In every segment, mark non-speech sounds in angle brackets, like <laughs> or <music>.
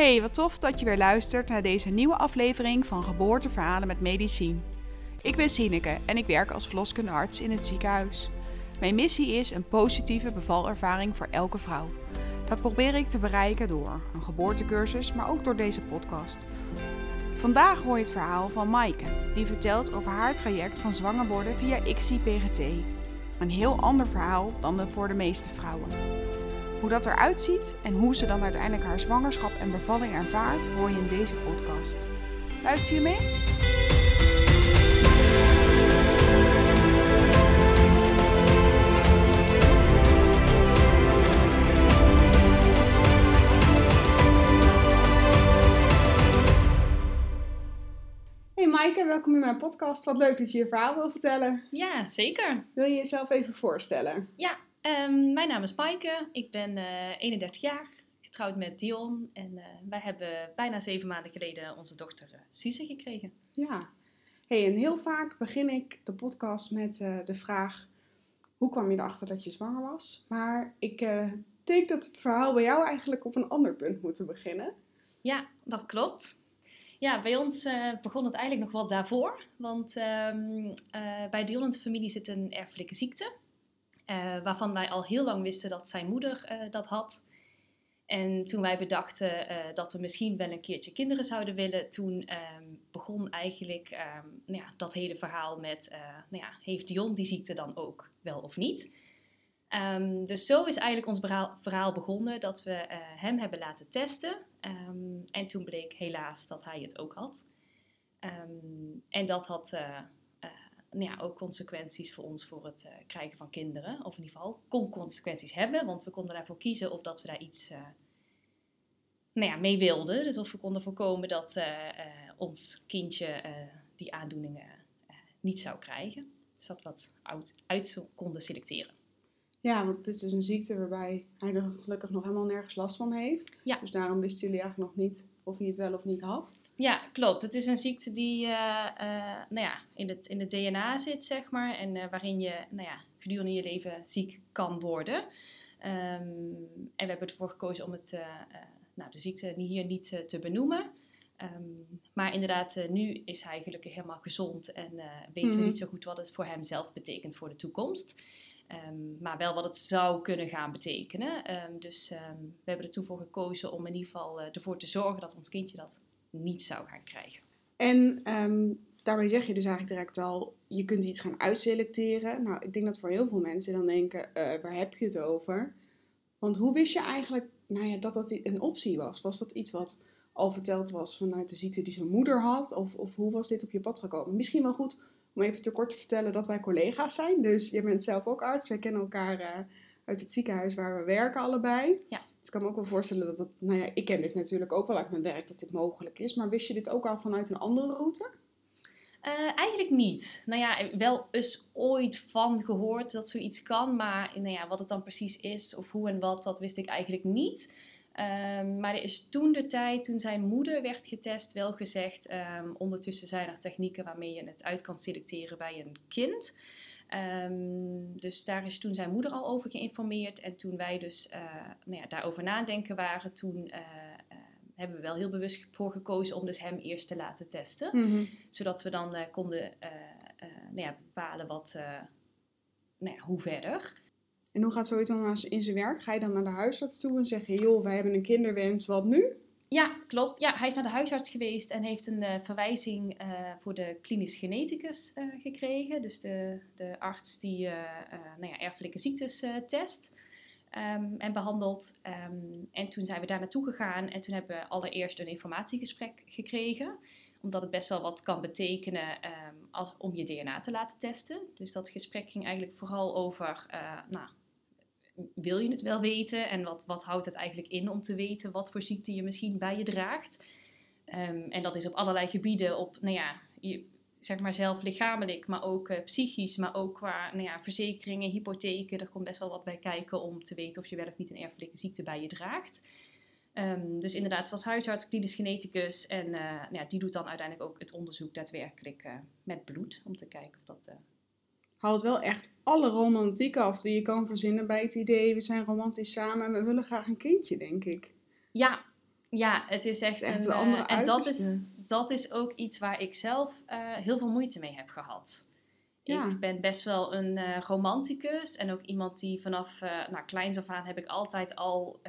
Hey, wat tof dat je weer luistert naar deze nieuwe aflevering van Geboorteverhalen met Medicien. Ik ben Sineke en ik werk als verloskundearts in het ziekenhuis. Mijn missie is een positieve bevalervaring voor elke vrouw. Dat probeer ik te bereiken door een geboortecursus, maar ook door deze podcast. Vandaag hoor je het verhaal van Maaike, die vertelt over haar traject van zwanger worden via ICSI-PGT. Een heel ander verhaal dan voor de meeste vrouwen. Hoe dat eruit ziet en hoe ze dan uiteindelijk haar zwangerschap en bevalling ervaart, hoor je in deze podcast. Luister je mee? Hey Maaike, welkom in mijn podcast. Wat leuk dat je je verhaal wil vertellen. Ja, zeker. Wil je jezelf even voorstellen? Ja, ehm, mijn naam is Maaike. Ik ben eh 31 jaar, getrouwd met Dion. En eh, wij hebben bijna zeven maanden geleden onze dochter uh, Suze gekregen. Ja. Hey, en heel vaak begin ik de podcast met eh, de vraag: hoe kwam je erachter dat je zwanger was? Maar ik eh, denk dat het verhaal bij jou eigenlijk op een ander punt moet beginnen. Ja, dat klopt. Ja, bij ons eh, begon het eigenlijk nog wel daarvoor. Want ehm, eh, bij Dion en de familie zit een erfelijke ziekte. Eh, waarvan wij al heel lang wisten dat zijn moeder eh, dat had. En toen wij bedachten eh, dat we misschien wel een keertje kinderen zouden willen, toen ehm, begon eigenlijk ehm, nou ja, dat hele verhaal met, nou ja, heeft Dion die ziekte dan ook wel of niet? Ehm, dus zo is eigenlijk ons verhaal, verhaal begonnen dat we hem hebben laten testen. En toen bleek helaas dat hij het ook had. En dat had nou ja, ook consequenties voor ons voor het eh, krijgen van kinderen. Of in ieder geval kon consequenties hebben, want we konden daarvoor kiezen of dat we daar iets eh, nou ja, mee wilden. Dus of we konden voorkomen dat eh, ons kindje die aandoeningen niet zou krijgen. Dus dat we dat uit, uit konden selecteren. Ja, want het is dus een ziekte waarbij hij er gelukkig nog helemaal nergens last van heeft. Ja. Dus daarom wisten jullie eigenlijk nog niet of hij het wel of niet had. Ja, klopt. Het is een ziekte die eh, eh, nou ja, in, het, in het DNA zit, zeg maar. En eh, waarin je nou ja, gedurende je leven ziek kan worden. Ehm, en we hebben ervoor gekozen om het, nou, de ziekte hier niet te benoemen. Ehm, maar inderdaad, nu is hij gelukkig helemaal gezond en weten Mhm. we niet zo goed wat het voor hem zelf betekent voor de toekomst. Ehm, maar wel wat het zou kunnen gaan betekenen. Dus we hebben er toen voor gekozen om in ieder geval ervoor te zorgen dat ons kindje dat niet zou gaan krijgen. En ehm, daarbij zeg je dus eigenlijk direct al, je kunt iets gaan uitselecteren. Nou, ik denk dat voor heel veel mensen dan denken, eh, waar heb je het over? Want hoe wist je eigenlijk nou ja, dat dat een optie was? Was dat iets wat al verteld was vanuit de ziekte die zijn moeder had? Of, of hoe was dit op je pad gekomen? Misschien wel goed om even te kort te vertellen dat wij collega's zijn. Dus je bent zelf ook arts. Wij kennen elkaar eh, uit het ziekenhuis waar we werken allebei. Ja. Dus ik kan me ook wel voorstellen dat het, nou ja, ik ken dit natuurlijk ook wel uit mijn werk dat dit mogelijk is. Maar wist je dit ook al vanuit een andere route? Eh, eigenlijk niet. Nou ja, wel eens ooit van gehoord dat zoiets kan, maar nou ja, wat het dan precies is of hoe en wat, dat wist ik eigenlijk niet. Ehm, maar er is toen de tijd, toen zijn moeder werd getest, wel gezegd, ehm, ondertussen zijn er technieken waarmee je het uit kan selecteren bij een kind. Ehm, dus daar is toen zijn moeder al over geïnformeerd. En toen wij dus eh, nou ja, daarover nadenken waren, toen eh, eh, hebben we wel heel bewust voor gekozen om dus hem eerst te laten testen zodat we dan konden nou ja, bepalen wat, nou ja, hoe verder. En hoe gaat zoiets dan in zijn werk? Ga je dan naar de huisarts toe en zeg je, joh, wij hebben een kinderwens, wat nu? Ja, klopt. Ja, hij is naar de huisarts geweest en heeft een eh, verwijzing eh, voor de klinisch geneticus eh, gekregen. Dus de, de arts die nou ja, erfelijke ziektes test ehm, en behandelt. Ehm, en toen zijn we daar naartoe gegaan en toen hebben we allereerst een informatiegesprek gekregen. Omdat het best wel wat kan betekenen ehm, als, om je DNA te laten testen. Dus dat gesprek ging eigenlijk vooral over, nou, wil je het wel weten? En wat, wat houdt het eigenlijk in om te weten wat voor ziekte je misschien bij je draagt? Ehm, en dat is op allerlei gebieden, op, nou ja, zeg maar zelf lichamelijk, maar ook eh, psychisch, maar ook qua nou ja, verzekeringen, hypotheken. Er komt best wel wat bij kijken om te weten of je wel of niet een erfelijke ziekte bij je draagt. Ehm, dus inderdaad, was huisarts, klinisch geneticus en eh, nou ja, die doet dan uiteindelijk ook het onderzoek daadwerkelijk eh, met bloed om te kijken of dat... Haalt wel echt alle romantiek af die je kan verzinnen bij het idee, we zijn romantisch samen en we willen graag een kindje, denk ik. Ja, Ja, het is echt, echt een... een andere eh, en dat is, dat is ook iets waar ik zelf eh, heel veel moeite mee heb gehad. Ja. Ik ben best wel een eh, romanticus en ook iemand die vanaf eh nou, kleins af aan heb ik altijd al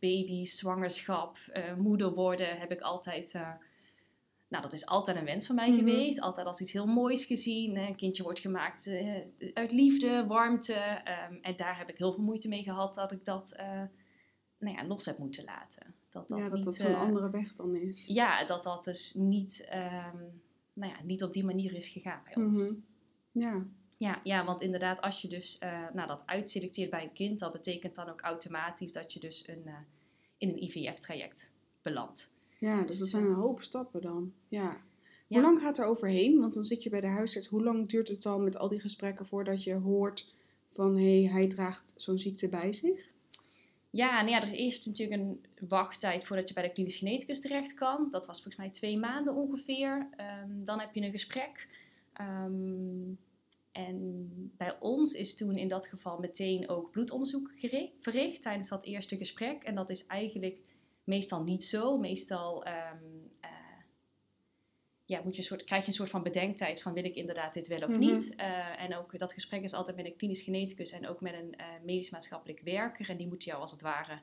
baby, zwangerschap, moeder worden, heb ik altijd, nou dat is altijd een wens van mij Mhm. geweest. Altijd als iets heel moois gezien. Een kindje wordt gemaakt eh, uit liefde, warmte ehm, en daar heb ik heel veel moeite mee gehad dat ik dat eh, nou ja, los heb moeten laten. Dat dat ja, dat niet, dat zo'n eh, andere weg dan is. ja, dat dat dus niet, ehm, nou ja, niet op die manier is gegaan bij ons. Mhm. Ja, Ja, ja, want inderdaad, als je dus nou, dat uitselecteert bij een kind, dat betekent dan ook automatisch dat je dus een, in een IVF-traject belandt. Ja, dus dat zijn een hoop stappen dan. Ja. Ja. Hoe lang gaat er overheen? Want dan zit je bij de huisarts. Hoe lang duurt het dan met al die gesprekken voordat je hoort van hé, hey, hij draagt zo'n ziekte bij zich? Ja, nou ja, er is eerst natuurlijk een wachttijd voordat je bij de klinisch geneticus terecht kan. Dat was volgens mij twee maanden ongeveer. Ehm, dan heb je een gesprek. Ehm, en bij ons is toen in dat geval meteen ook bloedonderzoek verricht tijdens dat eerste gesprek. En dat is eigenlijk meestal niet zo. Meestal ehm, eh, ja, moet je een soort, krijg je een soort van bedenktijd van wil ik inderdaad dit wel of Mhm. niet. Eh, en ook dat gesprek is altijd met een klinisch geneticus en ook met een eh, medisch maatschappelijk werker. En die moeten jou als het ware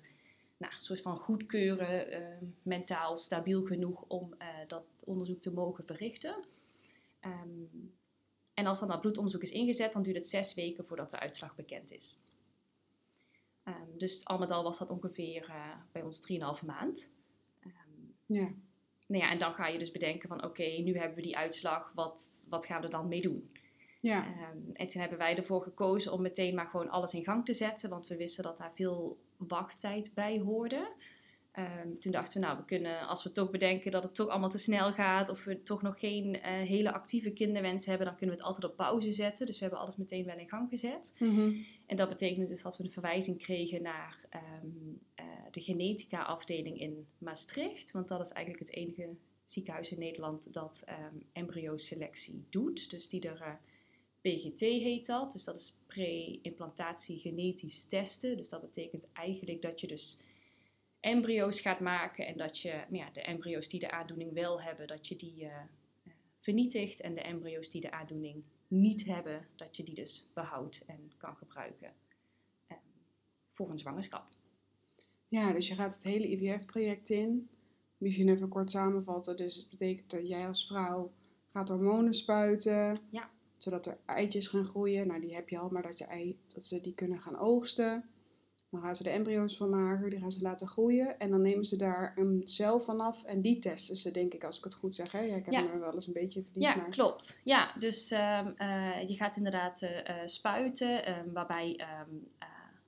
nou, een soort van goedkeuren, eh, mentaal stabiel genoeg om dat onderzoek te mogen verrichten. Ehm, en als dan dat bloedonderzoek is ingezet, dan duurt het zes weken voordat de uitslag bekend is. Ehm, dus al met al was dat ongeveer eh, bij ons 3,5 maand. Ehm, Ja. nou ja, en dan ga je dus bedenken van oké, nu hebben we die uitslag, wat, wat gaan we er dan mee doen? Ja. Ehm, en toen hebben wij ervoor gekozen om meteen maar gewoon alles in gang te zetten, want we wisten dat daar veel wachttijd bij hoorde. Toen dachten we, nou, we kunnen, als we toch bedenken dat het toch allemaal te snel gaat, of we toch nog geen eh, hele actieve kinderwens hebben, dan kunnen we het altijd op pauze zetten. Dus we hebben alles meteen wel in gang gezet. Mhm. En dat betekende dus dat we een verwijzing kregen naar ehm, eh, de genetica-afdeling in Maastricht. Want dat is eigenlijk het enige ziekenhuis in Nederland dat ehm embryoselectie doet. Dus die er eh, PGT heet dat. Dus dat is pre-implantatie genetisch testen. Dus dat betekent eigenlijk dat je dus embryo's gaat maken en dat je nou ja, de embryo's die de aandoening wel hebben, dat je die eh, vernietigt. En de embryo's die de aandoening niet hebben, dat je die dus behoudt en kan gebruiken eh, voor een zwangerschap. ja, dus je gaat het hele IVF-traject in. Misschien even kort samenvatten. Dus het betekent dat jij als vrouw gaat hormonen spuiten. Ja. Zodat er eitjes gaan groeien. Nou, die heb je al, maar dat, je ei, dat ze die kunnen gaan oogsten. Dan gaan ze de embryo's van maken, die gaan ze laten groeien. En dan nemen ze daar een cel vanaf en die testen ze, denk ik, als ik het goed zeg. Hè? Ja, ik heb Ja. me wel eens een beetje verdiend. Ja, maar... klopt. Ja, dus ehm, eh, je gaat inderdaad eh, eh, spuiten, ehm, waarbij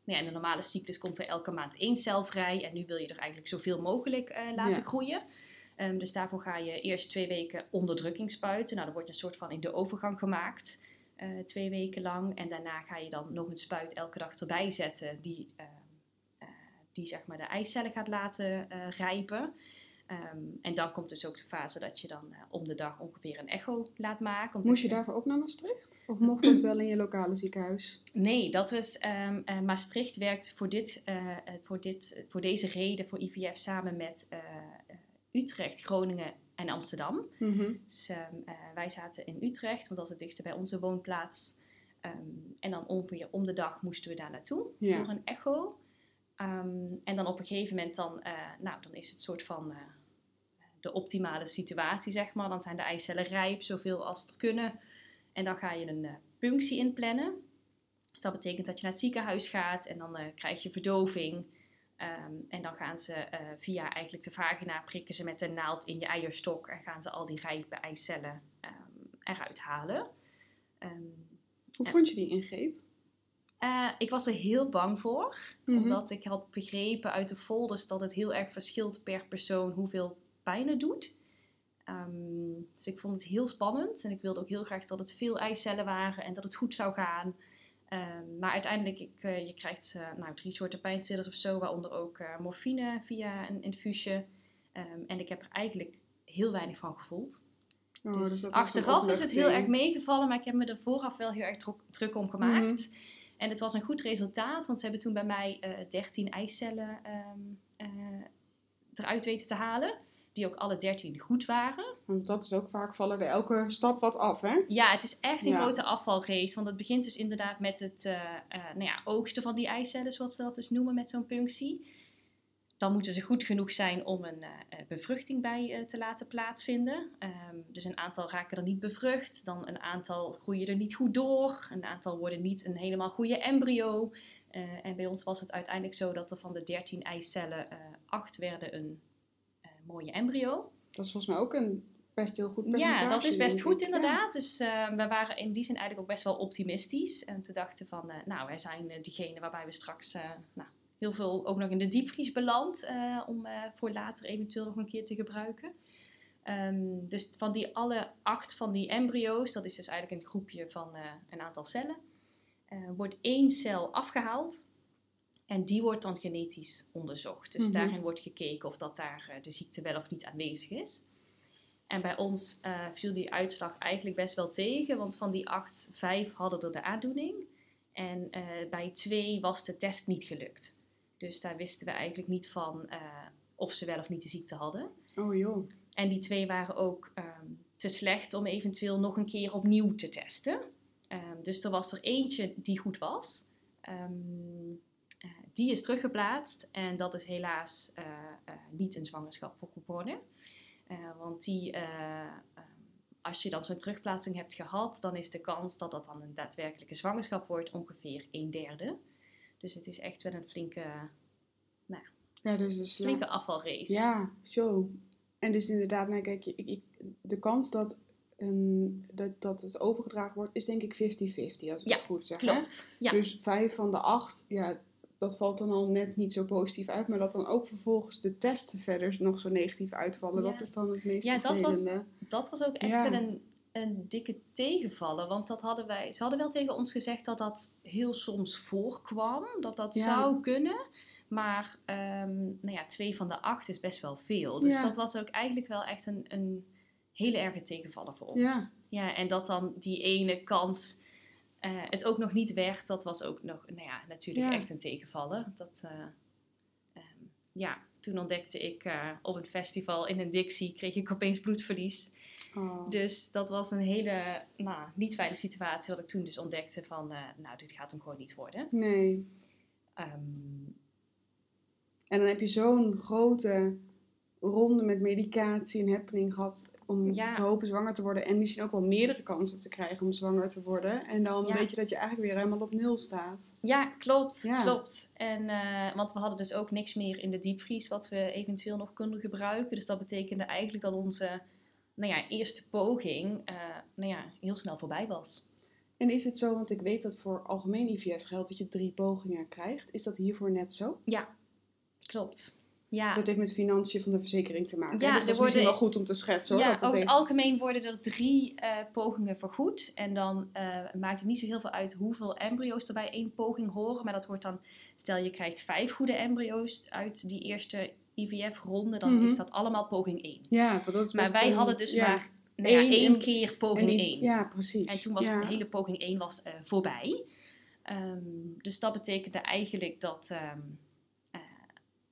nou ja, in de normale cyclus komt er elke maand één cel vrij. En nu wil je er eigenlijk zoveel mogelijk laten Ja. groeien. Dus daarvoor ga je eerst twee weken onderdrukking spuiten. Nou, dan wordt je een soort van in de overgang gemaakt, eh, twee weken lang. En daarna ga je dan nog een spuit elke dag erbij zetten, die, ehm, eh, die zeg maar de eicellen gaat laten eh, rijpen. Ehm, en dan komt dus ook de fase dat je dan eh, om de dag ongeveer een echo laat maken. Moest je daarvoor ook naar Maastricht? Of mocht dat wel in je lokale ziekenhuis? Nee, dat was ehm, eh, Maastricht werkt voor, dit, eh, eh, voor, dit, voor deze reden voor IVF samen met eh, eh, Utrecht, Groningen en Amsterdam. Mhm. Dus ehm, eh, wij zaten in Utrecht, want dat is het dichtste bij onze woonplaats. Ehm, en dan ongeveer om de dag moesten we daar naartoe Ja. voor een echo. Ehm, en dan op een gegeven moment dan, eh, nou, dan is het soort van eh, de optimale situatie, zeg maar. Dan zijn de eicellen rijp, zoveel als er kunnen. En dan ga je een punctie inplannen. Dus dat betekent dat je naar het ziekenhuis gaat en dan krijg je verdoving. Ehm, en dan gaan ze eh, via eigenlijk de vagina prikken ze met een naald in je eierstok en gaan ze al die rijpe eicellen ehm, eruit halen. Ehm, Hoe vond je die ingreep? eh, ik was er heel bang voor, Mhm. omdat ik had begrepen uit de folders dat het heel erg verschilt per persoon hoeveel pijn het doet. Dus ik vond het heel spannend en ik wilde ook heel graag dat het veel eicellen waren en dat het goed zou gaan. Ehm, maar uiteindelijk, ik, eh, je krijgt eh, nou, drie soorten pijnstillers of zo, waaronder ook eh, morfine via een infuusje. Ehm, en ik heb er eigenlijk heel weinig van gevoeld. Oh, dus een achteraf is het heel erg meegevallen, maar ik heb me er vooraf wel heel erg druk, druk om gemaakt. En het was een goed resultaat, want ze hebben toen bij mij eh 13 eicellen ehm, eh, eruit weten te halen. Die ook alle 13 goed waren. Want dat is ook vaak vallen er elke stap wat af, hè? Ja, het is echt een Ja. grote afvalrace. Want het begint dus inderdaad met het eh, nou ja, oogsten van die eicellen, zoals ze dat dus noemen met zo'n punctie. Dan moeten ze goed genoeg zijn om een eh, bevruchting bij te laten plaatsvinden. Ehm, dus een aantal raken er niet bevrucht. Dan een aantal groeien er niet goed door. Een aantal worden niet een helemaal goede embryo. En bij ons was het uiteindelijk zo dat er van de 13 eicellen 8 werden een mooie embryo. Dat is volgens mij ook een best heel goed percentage. Ja, dat is best goed inderdaad. Dus eh, we waren in die zin eigenlijk ook best wel optimistisch. En te dachten van, eh, nou, wij zijn eh, diegene waarbij we straks nou, heel veel ook nog in de diepvries beland. om voor later eventueel nog een keer te gebruiken. Ehm, dus van die alle acht van die embryo's, dat is dus eigenlijk een groepje van een aantal cellen, wordt één cel afgehaald. En die wordt dan genetisch onderzocht. Dus Mhm. daarin wordt gekeken of dat daar eh, de ziekte wel of niet aanwezig is. En bij ons eh, viel die uitslag eigenlijk best wel tegen, want van die acht, vijf hadden er de aandoening. En eh, bij twee was de test niet gelukt. Dus daar wisten we eigenlijk niet van of ze wel of niet de ziekte hadden. Oh joh. En die twee waren ook ehm, te slecht om eventueel nog een keer opnieuw te testen. Ehm, dus er was er eentje die goed was. Ehm, eh, die is teruggeplaatst en dat is helaas eh, eh, niet een zwangerschap geworden. Eh, want die, eh, ehm, als je dan zo'n terugplaatsing hebt gehad, dan is de kans dat dat dan een daadwerkelijke zwangerschap wordt ongeveer een derde. Dus het is echt wel een flinke, Ja, dus dus flinke afvalrace. Ja, zo. En dus inderdaad, nou kijk, ik, ik, de kans dat, dat, dat het overgedragen wordt, is denk ik 50-50, als ik Ja, het goed zeg. hè? Klopt. Ja. Dus vijf van de acht, ja, dat valt dan al net niet zo positief uit. Maar dat dan ook vervolgens de testen verder nog zo negatief uitvallen, Ja. dat is dan het meest Ja, dat was- dat was ook echt Ja. wel een, een dikke tegenvallen. Want dat hadden wij, ze hadden wel tegen ons gezegd dat dat heel soms voorkwam. Dat dat Ja. zou kunnen. Maar ehm, nou ja, twee van de acht is best wel veel. Dus dat was ook eigenlijk wel echt een, een hele erge tegenvallen voor ons. Ja. ja, en dat dan die ene kans eh, het ook nog niet werd, dat was ook nog, nou ja, natuurlijk Ja. echt een tegenvallen. Dat, eh, ehm, ja, toen ontdekte ik eh, op een festival in een Dixie, kreeg ik opeens bloedverlies. Oh. Dus dat was een hele nou, niet fijne situatie, dat ik toen dus ontdekte van, nou, dit gaat hem gewoon niet worden. Nee. Ehm, En dan heb je zo'n grote ronde met medicatie en happening gehad om Ja. te hopen zwanger te worden. En misschien ook wel meerdere kansen te krijgen om zwanger te worden. En dan Ja. weet je dat je eigenlijk weer helemaal op nul staat. ja, klopt, Ja. klopt. En, eh, want we hadden dus ook niks meer in de diepvries wat we eventueel nog konden gebruiken. Dus dat betekende eigenlijk dat onze nou ja, eerste poging eh, nou ja, heel snel voorbij was. En is het zo, want ik weet dat voor algemeen IVF geldt dat je drie pogingen krijgt. Is dat hiervoor net zo? Ja, klopt. Ja, Dat heeft met financiën van de verzekering te maken. Ja, dus dat is misschien wel goed om te schetsen hoor. ja, over het heeft- algemeen worden er drie eh, pogingen vergoed. En dan eh, maakt het niet zo heel veel uit hoeveel embryo's er bij één poging horen. Maar dat wordt dan, stel je krijgt vijf goede embryo's uit die eerste IVF-ronde, dan Mhm. is dat allemaal poging één. Ja, want dat is Maar wij een- hadden dus ja. maar nou ja, één en- keer poging die- één. Ja, precies. En toen was ja. de hele poging 1 was, eh, voorbij. Ehm, dus dat betekende eigenlijk dat, ehm, eh,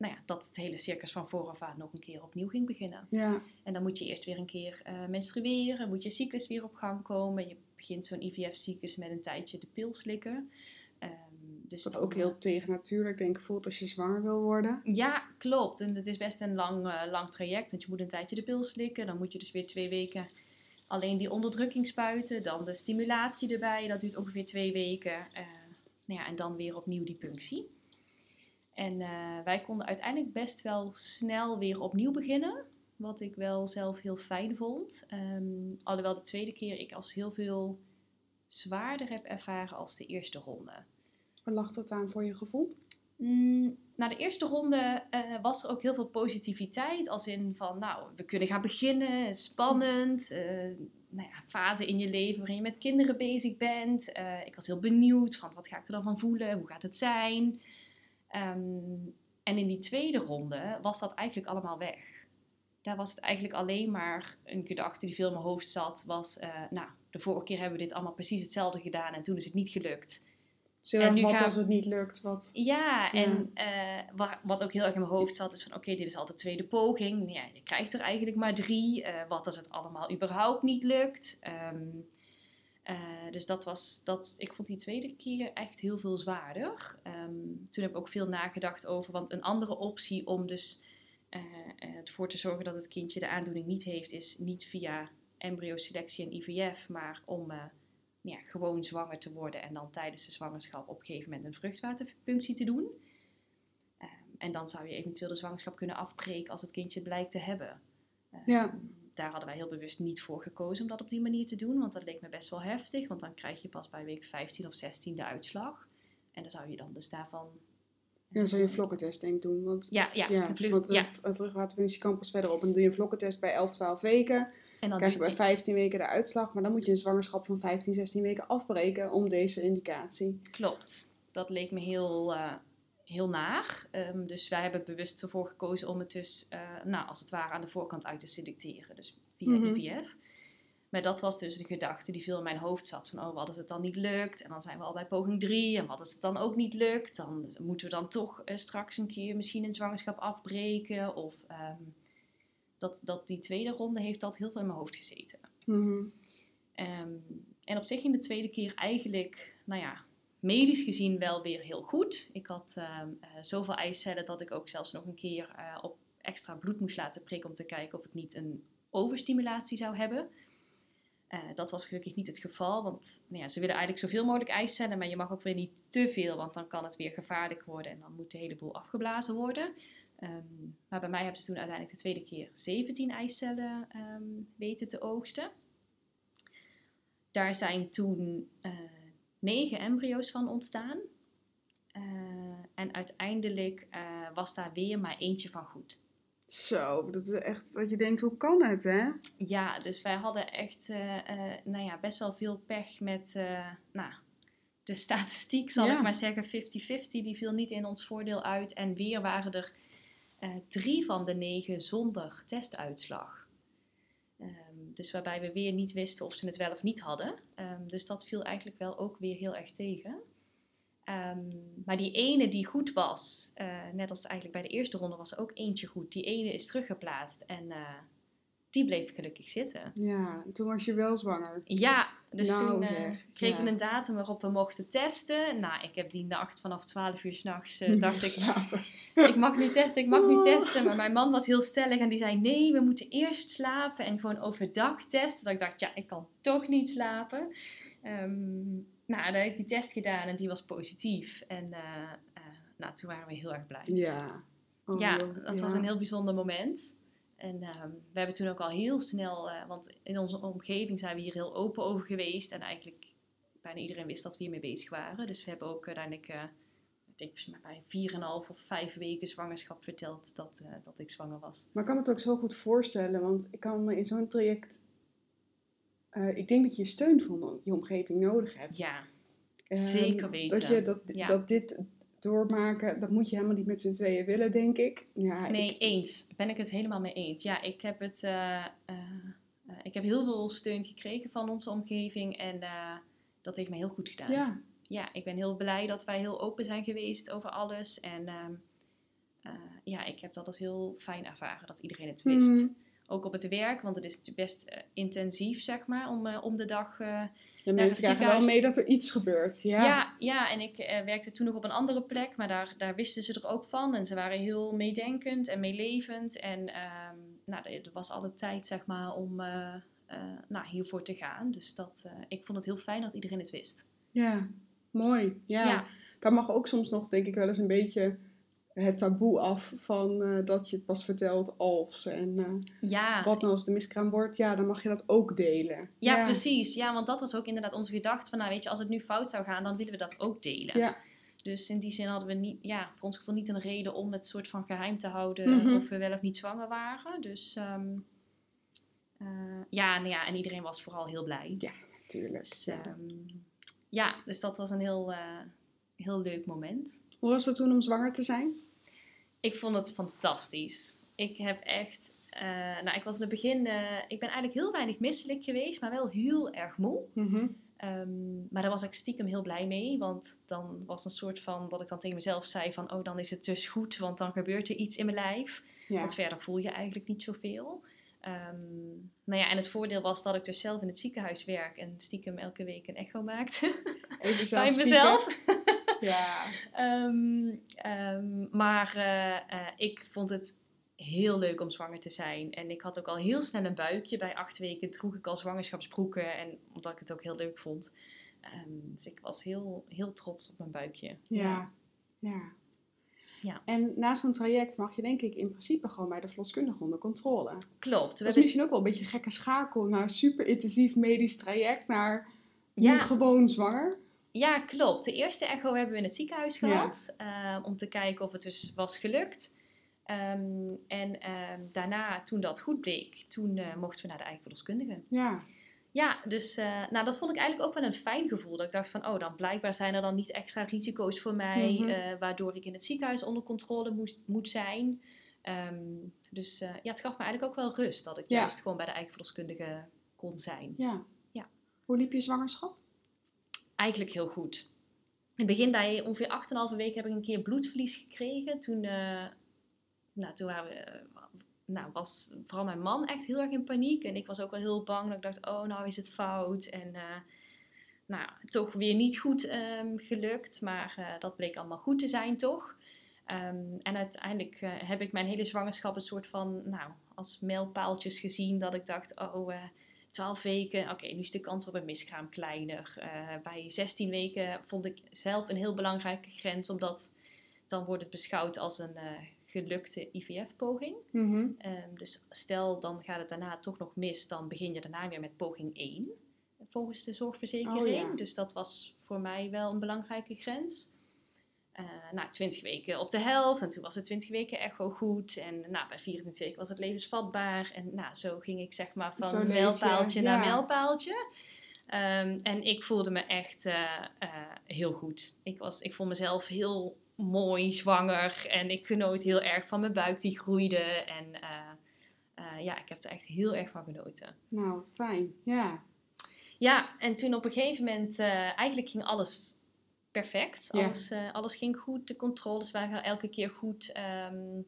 nou ja, dat het hele circus van vooraf aan nog een keer opnieuw ging beginnen. Ja, En dan moet je eerst weer een keer eh, menstrueren, moet je cyclus weer op gang komen. Je begint zo'n IVF-cyclus met een tijdje de pil slikken. Ehm, dus wat dan- ook heel tegennatuurlijk denk ik voelt als je zwanger wil worden. Ja, klopt. En het is best een lang, eh, lang traject. Want je moet een tijdje de pil slikken. Dan moet je dus weer twee weken alleen die onderdrukking spuiten. Dan de stimulatie erbij. Dat duurt ongeveer twee weken. Eh, nou ja, en dan weer opnieuw die punctie. En eh, wij konden uiteindelijk best wel snel weer opnieuw beginnen. Wat ik wel zelf heel fijn vond. Ehm, alhoewel de tweede keer ik als heel veel zwaarder heb ervaren als de eerste ronde. Waar lag dat aan voor je gevoel? Mm, na de eerste ronde eh, was er ook heel veel positiviteit. Als in van, nou, we kunnen gaan beginnen. Spannend. eh, nou ja, fase in je leven waarin je met kinderen bezig bent. Ik was heel benieuwd van, wat ga ik er dan van voelen? Hoe gaat het zijn? Ehm, en in die tweede ronde was dat eigenlijk allemaal weg. Daar was het eigenlijk alleen maar een gedachte die veel in mijn hoofd zat. Was, eh, nou, de vorige keer hebben we dit allemaal precies hetzelfde gedaan en toen is het niet gelukt. Dus En nu wat gaan- als het niet lukt? Wat? Ja, en eh, wa- wat ook heel erg in mijn hoofd zat, is van oké, dit is al de tweede poging. Ja, je krijgt er eigenlijk maar drie. Eh, wat als het allemaal überhaupt niet lukt? Ehm, eh, dus dat was, dat, ik vond die tweede keer echt heel veel zwaarder. Ehm, toen heb ik ook veel nagedacht over, want een andere optie om dus eh, eh, ervoor te zorgen dat het kindje de aandoening niet heeft, is niet via embryoselectie en IVF, maar om eh, ja, gewoon zwanger te worden en dan tijdens de zwangerschap op een gegeven moment een vruchtwaterpunctie te doen. Ehm, en dan zou je eventueel de zwangerschap kunnen afbreken als het kindje het blijkt te hebben. Ehm, Ja. Daar hadden wij heel bewust niet voor gekozen om dat op die manier te doen, want dat leek me best wel heftig, want dan krijg je pas bij week 15 of 16 de uitslag. En dan zou je dan dus daarvan... Ja, dan zou je een vlokkentest denk ik doen. Want, Ja, ja, ja, een vlucht- want ja. een een vruchtwaterpunctie kan pas verderop. En dan doe je een vlokkentest bij 11, 12 weken. En dan krijg je bij die- 15 weken de uitslag. Maar dan moet je een zwangerschap van 15, 16 weken afbreken om deze indicatie. Klopt. Dat leek me heel, eh, heel naar. Ehm, dus wij hebben bewust ervoor gekozen om het dus, eh, nou, als het ware aan de voorkant uit te selecteren. Dus via Mhm. IVF. Maar dat was dus de gedachte die veel in mijn hoofd zat. Van, oh, wat als het dan niet lukt? En dan zijn we al bij poging 3. En wat als het dan ook niet lukt? Dan moeten we dan toch eh, straks een keer misschien een zwangerschap afbreken. Of ehm, dat, dat die tweede ronde heeft dat heel veel in mijn hoofd gezeten. Mhm. Ehm, en op zich in de tweede keer eigenlijk, nou ja, medisch gezien wel weer heel goed. Ik had ehm, eh, zoveel eicellen dat ik ook zelfs nog een keer eh, op extra bloed moest laten prikken om te kijken of ik niet een overstimulatie zou hebben. Eh, dat was gelukkig niet het geval, want nou ja, ze willen eigenlijk zoveel mogelijk eicellen, maar je mag ook weer niet te veel, want dan kan het weer gevaarlijk worden en dan moet de hele boel afgeblazen worden. Ehm, maar bij mij hebben ze toen uiteindelijk de tweede keer 17 eicellen ehm, weten te oogsten. Daar zijn toen negen embryo's van ontstaan. Eh, en uiteindelijk eh, was daar weer maar eentje van goed. Zo, dat is echt wat je denkt, hoe kan het hè? Ja, dus wij hadden echt eh, nou ja, best wel veel pech met nou, de <laughs> statistiek, zal Ja. ik maar zeggen. 50-50, die viel niet in ons voordeel uit. En weer waren er drie van de negen zonder testuitslag. Dus waarbij we weer niet wisten of ze het wel of niet hadden. Ehm, dus dat viel eigenlijk wel ook weer heel erg tegen. Ehm, maar die ene die goed was, eh, net als eigenlijk bij de eerste ronde was er ook eentje goed. Die ene is teruggeplaatst en eh, die bleef gelukkig zitten. Ja, toen was je wel zwanger. Ja, dus Nou, toen eh, kregen we ja. een datum waarop we mochten testen. Nou, ik heb die nacht vanaf 12 uur s'nachts uh, dacht ik, <laughs> ik mag niet testen, ik mag niet Oh. testen. Maar mijn man was heel stellig en die zei, nee, we moeten eerst slapen en gewoon overdag testen. Dat ik dacht, ja, ik kan toch niet slapen. Ehm, nou, dan heb ik die test gedaan en die was positief. En eh, eh, nou, toen waren we heel erg blij. Ja. Oh, Ja, dat ja. was een heel bijzonder moment. En ehm, we hebben toen ook al heel snel, eh, want in onze omgeving zijn we hier heel open over geweest. En eigenlijk bijna iedereen wist dat we hiermee bezig waren. Dus we hebben ook uiteindelijk, eh, ik denk volgens mij bij 4,5 of 5 weken zwangerschap verteld dat, eh, dat ik zwanger was. Maar ik kan me het ook zo goed voorstellen, want ik kan me in zo'n traject... ik denk dat je steun van je omgeving nodig hebt. Ja, Ehm, zeker weten. Dat, je, dat, Ja. dat dit doormaken, dat moet je helemaal niet met z'n tweeën willen, denk ik. Ja, nee, ik- eens. Ben ik het helemaal mee eens. Ja, ik heb het. eh, eh, eh, ik heb heel veel steun gekregen van onze omgeving en dat heeft me heel goed gedaan. ja. ja, ik ben heel blij dat wij heel open zijn geweest over alles. En ehm, eh, ja, ik heb dat als heel fijn ervaren dat iedereen het wist. Mhm. Ook op het werk, want het is best eh, intensief, zeg maar, om, eh, om de dag. eh, Ja, mensen krijgen wel mee dat er iets gebeurt. Ja. ja. ja, en ik werkte toen nog op een andere plek, maar daar, daar wisten ze er ook van. En ze waren heel meedenkend en meelevend. En ehm, nou, er was alle tijd, zeg maar, om nou, hiervoor te gaan. Dus dat, ik vond het heel fijn dat iedereen het wist. Ja, mooi. Ja. Ja. Daar mag ook soms nog, denk ik, wel eens een beetje het taboe af van eh, dat je het pas vertelt als. En eh, Ja, wat nou als de miskraam wordt, ja, dan mag je dat ook delen. Ja, precies. Ja, want dat was ook inderdaad onze gedachte van, nou weet je, als het nu fout zou gaan, dan willen we dat ook delen. Ja. Dus in die zin hadden we niet, ja, voor ons gevoel niet een reden om het soort van geheim te houden Mhm. of we wel of niet zwanger waren. Dus ehm, eh, ja, nou ja, en iedereen was vooral heel blij. Tuurlijk. Dus, Ja. ehm, ja, dus dat was een heel, heel leuk moment. Hoe was het toen om zwanger te zijn? Ik vond het fantastisch. Ik heb echt, eh, nou ik was in het begin, eh, ik ben eigenlijk heel weinig misselijk geweest, maar wel heel erg moe. Mhm. Ehm, maar daar was ik stiekem heel blij mee, want dan was een soort van dat ik dan tegen mezelf zei van, oh dan is het dus goed, want dan gebeurt er iets in mijn lijf. Ja. Want verder voel je eigenlijk niet zoveel. Ehm nou ja, en het voordeel was dat ik dus zelf in het ziekenhuis werk en stiekem elke week een echo maakte. <laughs> Even zelf Bij mezelf. <laughs> Ja. <laughs> Ehm, ehm, maar eh, eh, ik vond het heel leuk om zwanger te zijn. En ik had ook al heel snel een buikje. Bij acht weken droeg ik al zwangerschapsbroeken. En omdat ik het ook heel leuk vond. Dus ik was heel, heel trots op mijn buikje. Ja. ja. Ja. En na zo'n traject mag je denk ik in principe gewoon bij de verloskundige onder controle. Klopt. We Dat is hebben- misschien ook wel een beetje een gekke schakel naar een super intensief medisch traject naar Ja. gewoon zwanger. Ja, klopt. De eerste echo hebben we in het ziekenhuis Ja. gehad. eh, om te kijken of het dus was gelukt. Ehm, en ehm, daarna, toen dat goed bleek, toen eh, mochten we naar de eigen verloskundige. Ja. Ja, dus eh, nou, dat vond ik eigenlijk ook wel een fijn gevoel. Dat ik dacht van, oh, dan blijkbaar zijn er dan niet extra risico's voor mij, Mhm. eh, waardoor ik in het ziekenhuis onder controle moest, moet zijn. Ehm, dus eh, ja, het gaf me eigenlijk ook wel rust dat ik Ja. juist gewoon bij de eigen verloskundige kon zijn. ja. Ja. Hoe liep je zwangerschap? Eigenlijk heel goed. In het begin, bij ongeveer 8,5 weken, heb ik een keer bloedverlies gekregen. Toen, nou, toen waren we, nou, was vooral mijn man echt heel erg in paniek. En ik was ook wel heel bang. Dat ik dacht, oh, nou is het fout. En eh, nou, toch weer niet goed ehm, gelukt. Maar eh, dat bleek allemaal goed te zijn, toch? Ehm, en uiteindelijk eh, heb ik mijn hele zwangerschap een soort van, nou, als mijlpaaltjes gezien. Dat ik dacht, oh, eh 12 weken, oké, nu is de kans op een miskraam kleiner. Bij 16 weken vond ik zelf een heel belangrijke grens, omdat dan wordt het beschouwd als een gelukte IVF-poging. Mhm. Ehm, dus stel, dan gaat het daarna toch nog mis, dan begin je daarna weer met poging 1, volgens de zorgverzekering. Oh, ja. Dus dat was voor mij wel een belangrijke grens. Eh nou, 20 weken op de helft en toen was het 20 weken echo goed. En nou, bij 24 weken was het levensvatbaar. En nou, zo ging ik zeg maar van mijlpaaltje naar mijlpaaltje. Ehm, en ik voelde me echt eh, eh, heel goed. Ik, was, ik vond mezelf heel mooi, zwanger. En ik genoot heel erg van mijn buik die groeide. En eh, eh, ja, ik heb er echt heel erg van genoten. Nou, wat fijn. Ja. Ja, en toen op een gegeven moment, eh, eigenlijk ging alles perfect. Ja. Alles, alles ging goed, de controles waren elke keer goed. ehm,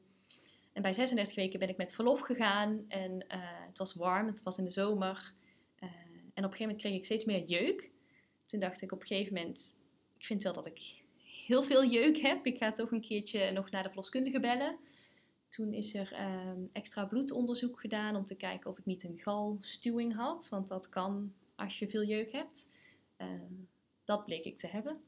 en bij 36 weken ben ik met verlof gegaan en het was warm, het was in de zomer. En op een gegeven moment kreeg ik steeds meer jeuk. Toen dacht ik op een gegeven moment, ik vind wel dat ik heel veel jeuk heb. Ik ga toch een keertje nog naar de verloskundige bellen. Toen is er ehm, extra bloedonderzoek gedaan om te kijken of ik niet een galstuwing had. Want dat kan als je veel jeuk hebt. Ehm, dat bleek ik te hebben.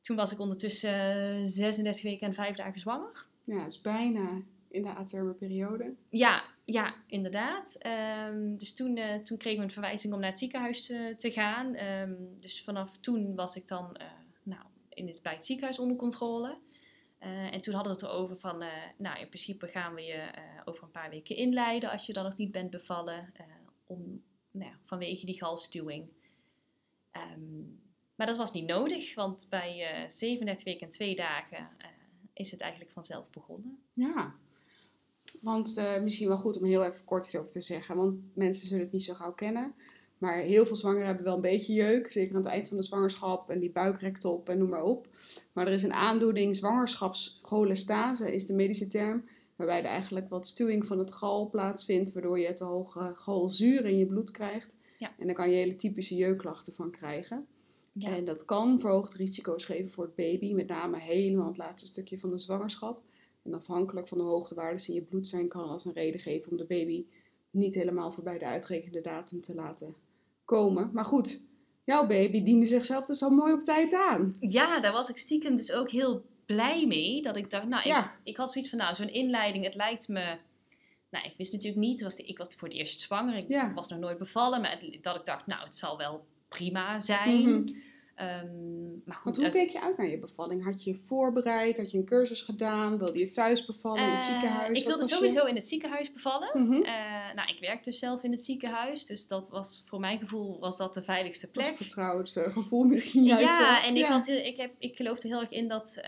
Toen was ik ondertussen eh, 36 weken en 5 dagen zwanger. Ja, is bijna in de aterme periode. Ja, ja, inderdaad. Ehm, dus toen, eh, toen kregen we een verwijzing om naar het ziekenhuis te, te gaan. Dus vanaf toen was ik dan eh, in het, bij het ziekenhuis onder controle. Eh, en toen hadden ze het erover van, eh, nou in principe gaan we je eh, over een paar weken inleiden als je dan nog niet bent bevallen. om, nou vanwege die galstuwing. Ehm, maar dat was niet nodig, want bij eh 37 weken en 2 dagen is het eigenlijk vanzelf begonnen. Ja. Want misschien wel goed om heel even kort iets over te zeggen. Want mensen zullen het niet zo gauw kennen. Maar heel veel zwangeren hebben wel een beetje jeuk. Zeker aan het eind van de zwangerschap. En die buik rekt op en noem maar op. Maar er is een aandoening, zwangerschapscholestase is de medische term. Waarbij er eigenlijk wat stuwing van het gal plaatsvindt. Waardoor je te hoge galzuur in je bloed krijgt. Ja. En daar kan je hele typische jeukklachten van krijgen. Ja. En dat kan verhoogde risico's geven voor het baby, met name helemaal het laatste stukje van de zwangerschap. En afhankelijk van de hoogtewaardes in je bloed zijn, kan als een reden geven om de baby niet helemaal voorbij de uitgerekende datum te laten komen. Maar goed, jouw baby diende zichzelf dus al mooi op tijd aan. Ja, daar was ik stiekem dus ook heel blij mee. Dat ik dacht, nou, Ja. ik, ik had zoiets van, nou, zo'n inleiding, het lijkt me... Nou, ik wist natuurlijk niet, was de, ik was voor het eerst zwanger. Ik Ja. was nog nooit bevallen, maar het- dat ik dacht, nou, het zal wel prima zijn. Mhm. Ehm, maar goed, Want hoe eh, keek je uit naar je bevalling? Had je je voorbereid? Had je een cursus gedaan? Wilde je thuis bevallen in het eh, ziekenhuis? Ik wilde je- sowieso in het ziekenhuis bevallen. Mhm. Eh, nou, ik werk dus zelf in het ziekenhuis, dus dat was voor mijn gevoel was dat de veiligste Dat plek. vertrouwd eh, gevoel misschien juist ja, wel. en ik, Ja. Had, heel- ik, heb, ik geloofde heel erg in dat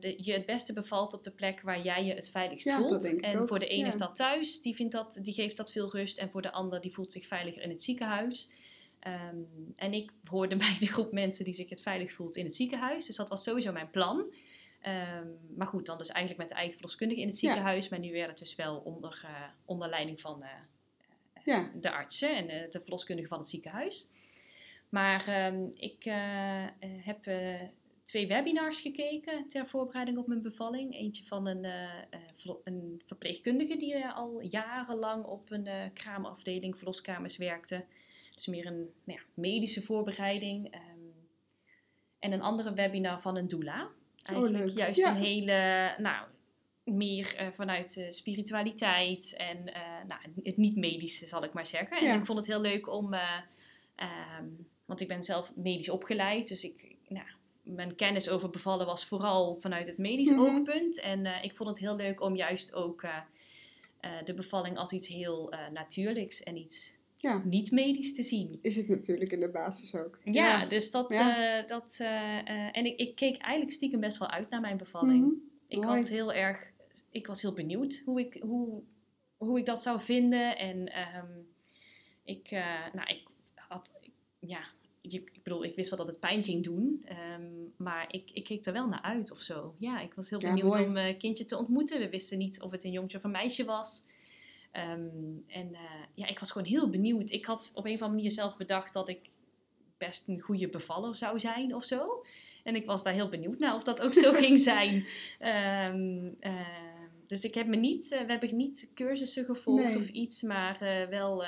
de, je het beste bevalt op de plek waar jij je het veiligst Ja, dat voelt. en ook, voor de een ja. is dat thuis, die, vindt dat, die geeft dat veel rust. En voor de ander die voelt zich veiliger in het ziekenhuis. Ehm, en ik hoorde <laughs> bij de groep mensen die zich het veiligst voelt in het ziekenhuis. Dus dat was sowieso mijn plan. Ehm, maar goed, dan dus eigenlijk met de eigen verloskundige in het Ja. ziekenhuis. Maar nu werd het dus wel onder, eh, onder leiding van eh, Ja. de artsen en eh, de verloskundige van het ziekenhuis. Maar ehm, ik eh, eh, heb eh, twee webinars gekeken ter voorbereiding op mijn bevalling. Eentje van een, eh, eh, een verpleegkundige die eh, al jarenlang op een eh, kraamafdeling verloskamers werkte. Dus meer een nou ja, medische voorbereiding. ehm. en een andere webinar van een doula. Eigenlijk leuk. juist Ja. een hele, nou, meer eh, vanuit spiritualiteit en eh, nou, het niet-medische, zal ik maar zeggen. Ja. En ik vond het heel leuk om, eh, ehm, want ik ben zelf medisch opgeleid, dus ik, nou, mijn kennis over bevallen was vooral vanuit het medische Mhm. oogpunt. En ik vond het heel leuk om juist ook de bevalling als iets heel natuurlijks en iets Ja. niet-medisch te zien. Is het natuurlijk in de basis ook. Ja, dus dat. Ja. eh, dat eh, eh, en ik, ik keek eigenlijk stiekem best wel uit naar mijn bevalling. Mhm. Ik Mooi. had heel erg. Ik was heel benieuwd hoe ik, hoe, hoe ik dat zou vinden. En ehm, ik, nou, ik had. Ja, je- ik bedoel, ik wist wel dat het pijn ging doen. ehm, maar ik, ik keek er wel naar uit of zo. Ja, ik was heel Ja, benieuwd om een kindje te ontmoeten. We wisten niet of het een jongetje of een meisje was. Ehm, en eh, ja, ik was gewoon heel benieuwd. Ik had op een of andere manier zelf bedacht dat ik best een goede bevaller zou zijn of zo. En ik was daar heel benieuwd naar of dat ook zo ging <laughs> zijn. Ehm, ehm, dus ik heb me niet, eh, we hebben niet cursussen gevolgd Nee. of iets, maar eh, wel.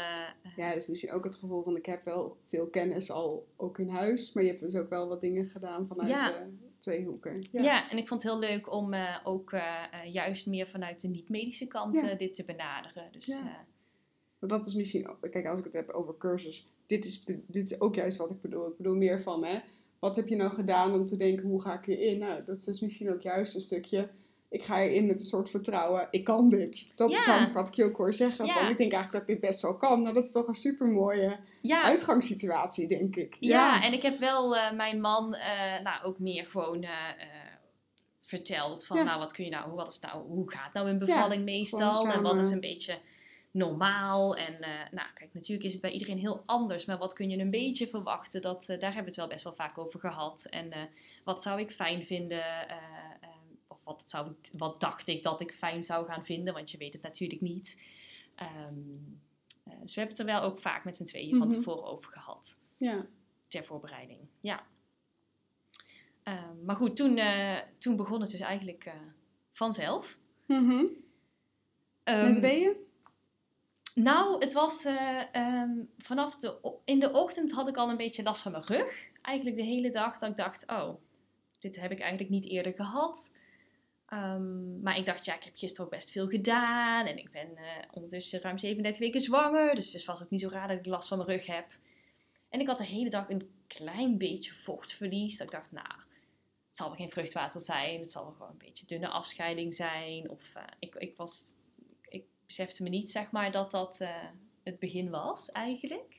Ja, dat is misschien ook het gevoel van ik heb wel veel kennis al ook in huis, maar je hebt dus ook wel wat dingen gedaan vanuit Ja. Twee hoeken. ja. en ik vond het heel leuk om eh, ook eh, eh, juist meer vanuit de niet-medische kant Ja. dit te benaderen. Dus Ja. Maar dat is misschien, kijk, als ik het heb over cursus, dit is, dit is ook juist wat ik bedoel. Ik bedoel meer van, hè, wat heb je nou gedaan om te denken, hoe ga ik hierin? Nou, dat is dus misschien ook juist een stukje, ik ga erin met een soort vertrouwen, ik kan dit. Dat is namelijk wat ik ook hoor zeggen. Ja. Van, ik denk eigenlijk dat ik dit best wel kan. Nou, dat is toch een super mooie ja, uitgangssituatie, denk ik. Ja, en ik heb wel eh, mijn man eh, nou, ook meer gewoon eh, verteld van, nou, wat kun je nou, wat is nou, hoe gaat nou een bevalling meestal en wat is een beetje normaal en nou, kijk, natuurlijk is het bij iedereen heel anders, maar wat kun je een beetje verwachten, dat, daar hebben we het wel best wel vaak over gehad en wat zou ik fijn vinden, wat, zou wat dacht ik dat ik fijn zou gaan vinden, want je weet het natuurlijk niet. Eh, dus we hebben het er wel ook vaak met z'n tweeën van Mhm. tevoren over gehad Ja. ter voorbereiding. Ja. Ehm, maar goed, toen, eh, toen begon het dus eigenlijk eh, vanzelf. Mhm. Ehm, Met weeën? nou, het was eh, ehm, vanaf de, in de ochtend had ik al een beetje last van mijn rug. Eigenlijk de hele dag dat ik dacht, oh, dit heb ik eigenlijk niet eerder gehad. Ehm, maar ik dacht, ja, ik heb gisteren ook best veel gedaan. En ik ben eh, ondertussen ruim 37 weken zwanger. Dus het was ook niet zo raar dat ik last van mijn rug heb. En ik had de hele dag een klein beetje vochtverlies. Dat ik dacht, nou, het zal wel geen vruchtwater zijn. Het zal wel gewoon een beetje dunne afscheiding zijn. Of eh, ik, ik was, ik besefte me niet, zeg maar, dat dat eh, het begin was eigenlijk.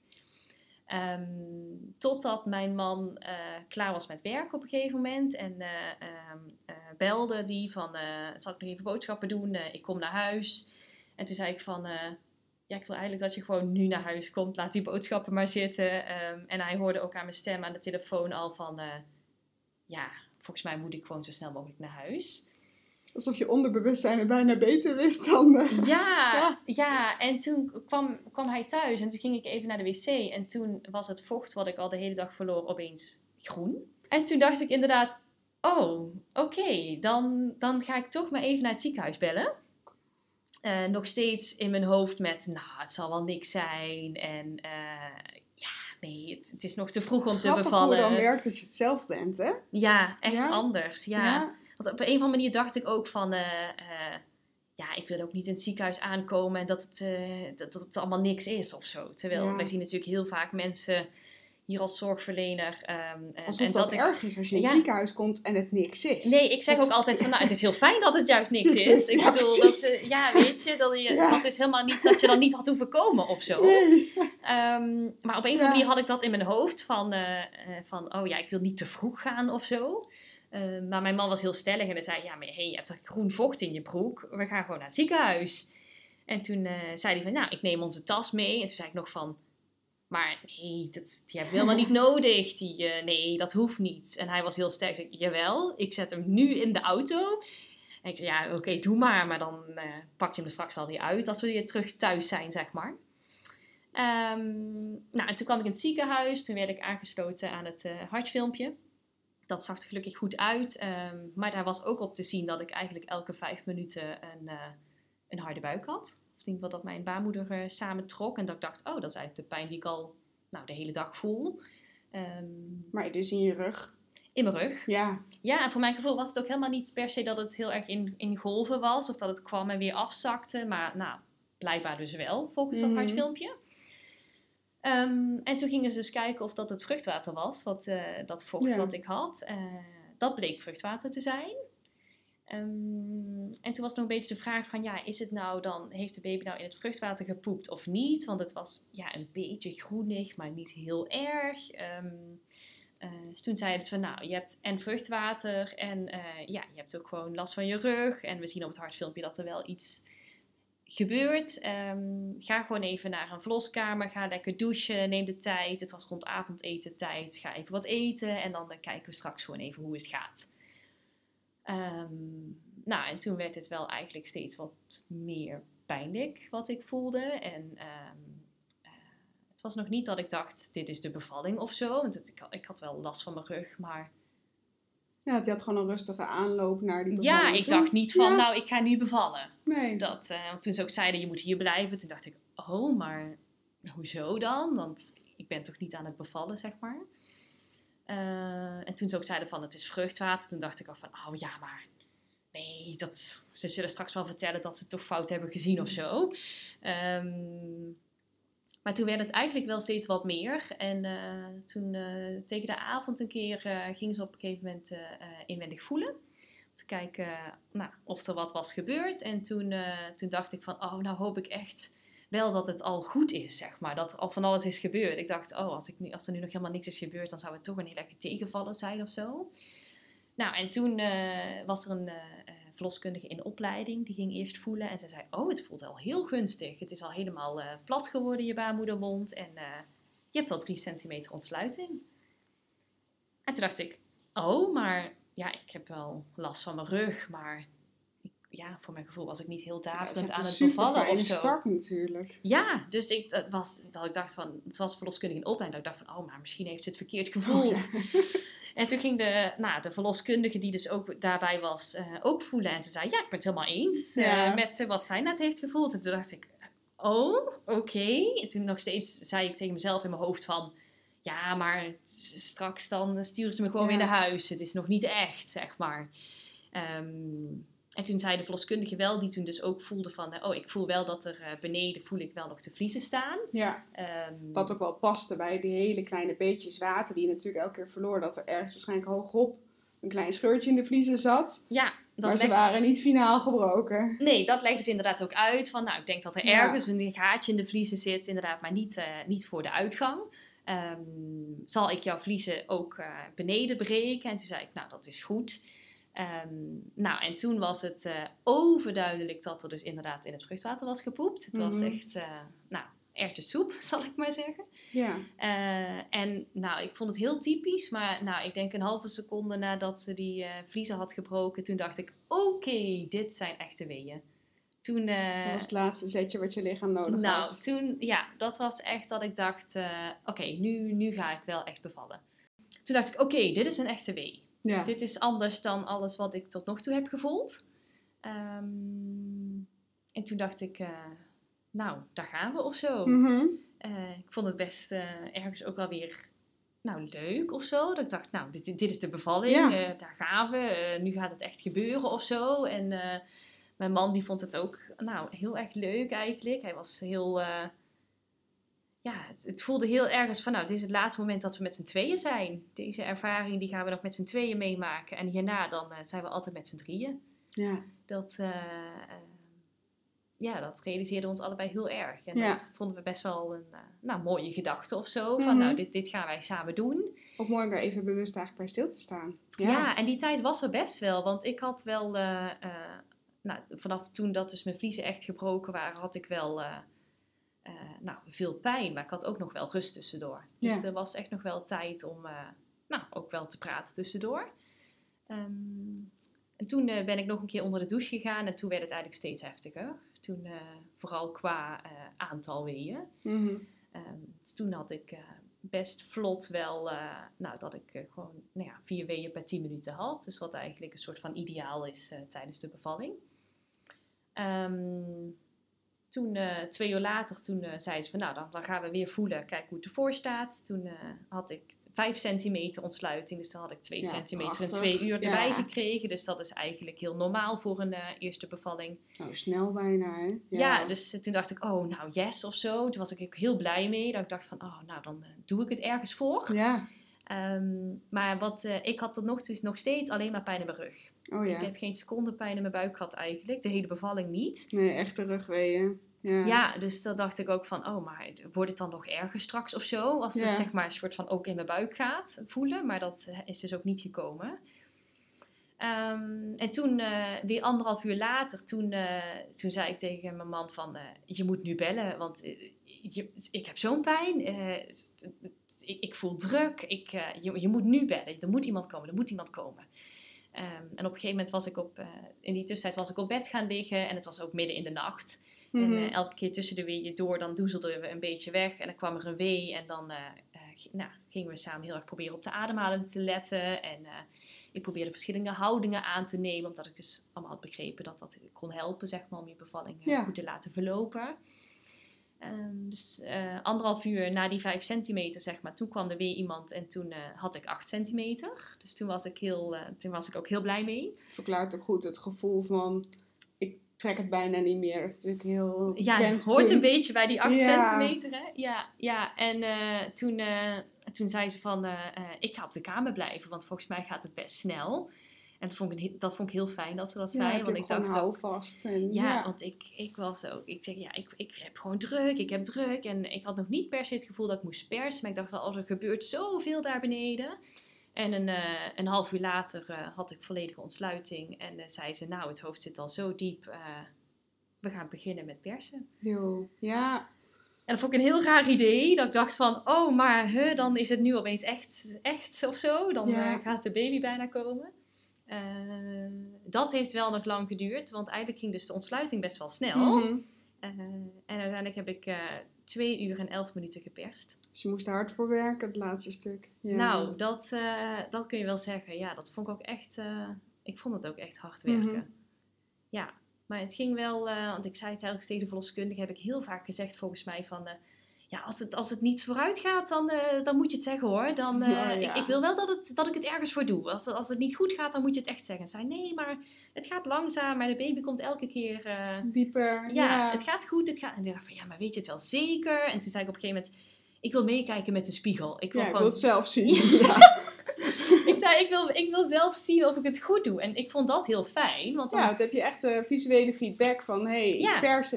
Ehm, totdat mijn man eh, klaar was met werk op een gegeven moment. En eh, ehm, eh, belde die van, zal ik nog even boodschappen doen? Ik kom naar huis. En toen zei ik van, ja, ik wil eigenlijk dat je gewoon nu naar huis komt. Laat die boodschappen maar zitten. Ehm, en hij hoorde ook aan mijn stem aan de telefoon al van, ja, volgens mij moet ik gewoon zo snel mogelijk naar huis. Alsof je onderbewustzijn het bijna beter wist dan... eh, Ja, <laughs> Ja. ja. en toen kwam, kwam hij thuis en toen ging ik even naar de wc. En toen was het vocht wat ik al de hele dag verloor opeens groen. En toen dacht ik inderdaad, oh, oké, dan, dan ga ik toch maar even naar het ziekenhuis bellen. Eh, nog steeds in mijn hoofd met, nou, het zal wel niks zijn. En eh, ja, nee, het, het is nog te vroeg om te bevallen. hoe je dan merkt dat je het zelf bent, hè? Ja, echt Ja? anders. Ja. Want op een of andere manier dacht ik ook van, eh, eh, ja, ik wil ook niet in het ziekenhuis aankomen en dat het, eh, dat, dat het allemaal niks is of zo. Terwijl Ja. wij zien natuurlijk heel vaak mensen hier als zorgverlener. en, Alsof en dat, ik- erg is als je in het Ja. ziekenhuis komt en het niks is. Nee, ik zeg Dat- ook altijd van, nou, het is heel fijn dat het juist niks Niks is. Ik ja, bedoel, precies. dat, ja, weet je, dat, je Ja. dat is helemaal niet dat je dan niet had hoeven komen of zo. Nee. Ehm, maar op een of andere manier had ik dat in mijn hoofd van, van oh ja, ik wil niet te vroeg gaan of zo. Ehm, maar mijn man was heel stellig en hij zei, ja, maar hey, je hebt toch groen vocht in je broek? We gaan gewoon naar het ziekenhuis. En toen eh, zei hij van, nou, ik neem onze tas mee. En toen zei ik nog van, Maar nee, dat, die heb ik helemaal niet <laughs> nodig. Die, eh, nee, dat hoeft niet. En hij was heel sterk. Ik zei, jawel, ik zet hem nu in de auto. En ik zei, ja, oké, doe maar. Maar dan eh, pak je hem er straks wel weer uit als we weer terug thuis zijn, zeg maar. Ehm, nou, en toen kwam ik in het ziekenhuis. Toen werd ik aangesloten aan het hartfilmpje. Dat zag er gelukkig goed uit. Ehm, maar daar was ook op te zien dat ik eigenlijk elke vijf minuten een, een harde buik had. Of in ieder dat mijn baarmoeder uh, samen trok. En dat ik dacht, oh, dat is eigenlijk de pijn die ik al nou, de hele dag voel. Um, maar dus in je rug? In mijn rug. Ja. Ja, en voor mijn gevoel was het ook helemaal niet per se dat het heel erg in, in golven was. Of dat het kwam en weer afzakte. Maar nou, blijkbaar dus wel, volgens dat mm hartfilmpje. Um, en toen gingen ze dus kijken of dat het vruchtwater was. Wat, uh, dat vocht wat ik had. Uh, dat bleek vruchtwater te zijn. Um, en toen was nog een beetje de vraag van, ja, is het nou dan, heeft de baby nou in het vruchtwater gepoept of niet? Want het was ja, een beetje groenig, maar niet heel erg. Um, uh, dus toen zeiden ze van, nou, je hebt en vruchtwater en ja, je hebt ook gewoon last van je rug. En we zien op het hartfilmpje dat er wel iets gebeurt. Um, ga gewoon even naar een verloskamer, ga lekker douchen, neem de tijd. Het was rond avondeten tijd, ga even wat eten en dan kijken we straks gewoon even hoe het gaat. Um, nou, en toen werd het wel eigenlijk steeds wat meer pijnlijk wat ik voelde. En um, uh, het was nog niet dat ik dacht, dit is de bevalling of zo. Want ik, ik had wel last van mijn rug, maar... Ja, die had gewoon een rustige aanloop naar die bevalling. Ja, ik dacht niet van, ja. nou, ik ga nu bevallen. Nee. Dat, uh, want toen ze ook zeiden, je moet hier blijven, toen dacht ik, oh, maar hoezo dan? Want ik ben toch niet aan het bevallen, zeg maar. Uh, en toen ze ook zeiden van, het is vruchtwater, toen dacht ik al van, oh ja, maar nee, dat, ze zullen straks wel vertellen dat ze het toch fout hebben gezien of zo. Um, maar toen werd het eigenlijk wel steeds wat meer. En uh, toen uh, tegen de avond een keer uh, ging ze op een gegeven moment inwendig voelen. Om te kijken nou, of er wat was gebeurd. En toen, toen dacht ik van, oh nou hoop ik echt wel dat het al goed is, zeg maar. Dat al van alles is gebeurd. Ik dacht, oh, als, ik nu, als er nu nog helemaal niks is gebeurd, dan zou het toch een heel erg tegenvallen zijn of zo. Nou, en toen was er een verloskundige in opleiding. Die ging eerst voelen en ze zei, oh, het voelt al heel gunstig. Het is al helemaal uh, plat geworden, je baarmoedermond. En uh, je hebt al drie centimeter ontsluiting. En toen dacht ik, oh, maar ja, ik heb wel last van mijn rug, maar ik, ja, voor mijn gevoel was ik niet heel daverend ja, aan het bevallen. of zo. start natuurlijk. Ja, dus ik, dat was, dat ik dacht van, het was verloskundige in opleiding, dat ik dacht van, oh, maar misschien heeft ze het verkeerd gevoeld. Oh, ja. <laughs> En toen ging de, nou, de verloskundige die dus ook daarbij was, uh, ook voelen. En ze zei, ja, ik ben het helemaal eens uh, met wat zij net heeft gevoeld. En toen dacht ik, oh, oké. Okay. En toen nog steeds zei ik tegen mezelf in mijn hoofd van... Ja, maar straks dan sturen ze me gewoon ja. weer naar huis. Het is nog niet echt, zeg maar. Um, en toen zei de verloskundige wel, die toen dus ook voelde van... oh, ik voel wel dat er uh, beneden, voel ik wel nog de vliezen staan. Ja, um, wat ook wel paste bij die hele kleine beetjes water... die je natuurlijk elke keer verloor. Dat er ergens waarschijnlijk hoogop een klein scheurtje in de vliezen zat. Ja. maar ze waren niet finaal gebroken. Nee, dat legt het inderdaad ook uit. Van, nou, ik denk dat er ergens ja. een gaatje in de vliezen zit. Inderdaad, maar niet, uh, niet voor de uitgang. Um, zal ik jouw vliezen ook uh, beneden breken? En toen zei ik, nou, dat is goed. Um, nou, en toen was het uh, overduidelijk dat er dus inderdaad in het vruchtwater was gepoept. Het was Mhm. echt, uh, nou, soep, <laughs> zal ik maar zeggen. Ja, Uh, en nou, ik vond het heel typisch, maar nou, ik denk een halve seconde nadat ze die uh, vliezen had gebroken, toen dacht ik, oké, dit zijn echte weeën. Toen, uh, dat was het laatste zetje wat je lichaam nodig nou, had. toen, ja, dat was echt dat ik dacht, oké, nu, nu ga ik wel echt bevallen. Toen dacht ik, oké, dit is een echte wee. Ja. Dit is anders dan alles wat ik tot nog toe heb gevoeld. Um, en toen dacht ik, uh, nou, daar gaan we of zo. Mm -hmm. uh, ik vond het best uh, ergens ook wel weer nou, leuk of zo. Dat ik dacht, nou, dit, dit is de bevalling, Ja. daar gaan we. nu gaat het echt gebeuren of zo. En mijn man die vond het ook nou, heel erg leuk eigenlijk. Hij was heel ja, het, het, voelde heel ergens van, nou, dit is het laatste moment dat we met z'n tweeën zijn. Deze ervaring, die gaan we nog met z'n tweeën meemaken. En hierna dan uh, zijn we altijd met z'n drieën. Ja. Dat, uh, uh, ja, dat realiseerde ons allebei heel erg. En Ja. dat vonden we best wel een nou, mooie gedachte of zo. Van, Mhm. nou, dit, dit gaan wij samen doen. Ook mooi om daar even bewust eigenlijk bij stil te staan. Ja. Ja. en die tijd was er best wel. Want ik had wel, eh, eh, nou, vanaf toen dat dus mijn vliezen echt gebroken waren, had ik wel... eh, nou, veel pijn, maar ik had ook nog wel rust tussendoor. Dus er was echt nog wel tijd om eh, nou, ook wel te praten tussendoor. Ehm, en toen eh, ben ik nog een keer onder de douche gegaan en toen werd het eigenlijk steeds heftiger. Toen vooral qua aantal weeën. Mhm. Ehm, dus toen had ik best vlot wel, nou, dat ik gewoon nou ja, vier weeën per 10 minuten had. Dus wat eigenlijk een soort van ideaal is tijdens de bevalling. Ehm, toen, eh, twee uur later, toen eh, zei ze van, nou, dan, dan gaan we weer voelen, kijk hoe het ervoor staat. Toen eh, had ik vijf centimeter ontsluiting, dus dan had ik twee Ja, centimeter prachtig. en twee uur erbij Ja. gekregen. Dus dat is eigenlijk heel normaal voor een eerste bevalling. Nou, snel bijna, hè? Ja, dus toen dacht ik, oh, nou yes of zo. Toen was ik ook heel blij mee. Dat ik dacht van, oh, nou dan doe ik het ergens voor. Ja. Ehm, maar wat, ik had tot nog toe nog steeds alleen maar pijn in mijn rug. Oh Ik ja. heb geen seconde pijn in mijn buik gehad eigenlijk. De hele bevalling niet. Nee, echte rugweeën. Ja. Ja, dus dan dacht ik ook van, oh, maar wordt het dan nog erger straks of zo? Als het Ja. zeg maar een soort van ook in mijn buik gaat voelen. Maar dat is dus ook niet gekomen. Ehm, en toen, eh, weer anderhalf uur later, toen, eh, toen zei ik tegen mijn man van, eh, je moet nu bellen, want je, ik heb zo'n pijn. ik, ik voel druk. Ik, je, je moet nu bellen. Er moet iemand komen. Er moet iemand komen. Ehm, en op een gegeven moment was ik op, eh, in die tussentijd was ik op bed gaan liggen en het was ook midden in de nacht. En Mhm. eh, elke keer tussen de weeën door, dan doezelden we een beetje weg. En dan kwam er een wee. En dan eh, nou, gingen we samen heel erg proberen op de ademhaling te letten. En ik probeerde verschillende houdingen aan te nemen. Omdat ik dus allemaal had begrepen dat dat kon helpen, zeg maar, om je bevalling Ja. goed te laten verlopen. Ehm, dus eh, anderhalf uur na die vijf centimeter, zeg maar, toen kwam er weer iemand en toen eh, had ik acht centimeter. Dus toen was, ik heel, eh, toen was ik ook heel blij mee. Verklaart ook goed het gevoel van, ik trek het bijna niet meer. Dat is natuurlijk heel Ja, het hoort een beetje bij die 8 Ja. centimeter, hè? Ja, ja. en toen, toen zei ze van, ik ga op de kamer blijven, want volgens mij gaat het best snel. En dat vond ik, he- dat vond ik heel fijn dat ze dat zei, want ik dacht houvast. En, ja, ja, want ik, ik was ook, ik zeg, ja, ik, ik heb gewoon druk, ik heb druk. En ik had nog niet per se het gevoel dat ik moest persen, maar ik dacht wel, oh, er gebeurt zoveel daar beneden. En een, eh, een half uur later eh, had ik volledige ontsluiting en eh, zei ze, nou, het hoofd zit al zo diep, we gaan beginnen met persen. Jo, ja, En dat vond ik een heel raar idee. Dat ik dacht van, oh, maar huh, dan is het nu opeens echt, echt of zo. Dan Ja. gaat de baby bijna komen. Eh, dat heeft wel nog lang geduurd. Want eigenlijk ging dus de ontsluiting best wel snel. Mhm. Eh, en uiteindelijk heb ik eh, twee uur en elf minuten geperst. Dus je moest er hard voor werken, het laatste stuk. Ja. Nou, dat, eh, dat kun je wel zeggen. Ja, dat vond ik ook echt... eh, ik vond het ook echt hard werken. Mhm. Ja, maar het ging wel... want ik zei het telkens tegen de verloskundige... heb ik heel vaak gezegd volgens mij van... ja, als het, als het niet vooruit gaat, dan, eh, dan moet je het zeggen hoor. Dan, <laughs> eh, ja. ik, ik wil wel dat, het, dat ik het ergens voor doe. Als, het- als het niet goed gaat, dan moet je het echt zeggen. Zei nee, maar het gaat langzaam. Maar de baby komt elke keer... eh, Dieper, ja, ja. het gaat goed. Het gaat... En ik dacht van, ja, maar weet je het wel zeker? En toen zei ik op een gegeven moment... Ik wil meekijken met de spiegel. Ik wil Ja, ik gewoon wil het zelf zien. <laughs> Zei, ik wil, ik wil zelf zien of ik het goed doe. En ik vond dat heel fijn. Want dan, Ja, dan heb je echt eh, visuele feedback van, hé, hey, Ja. pers.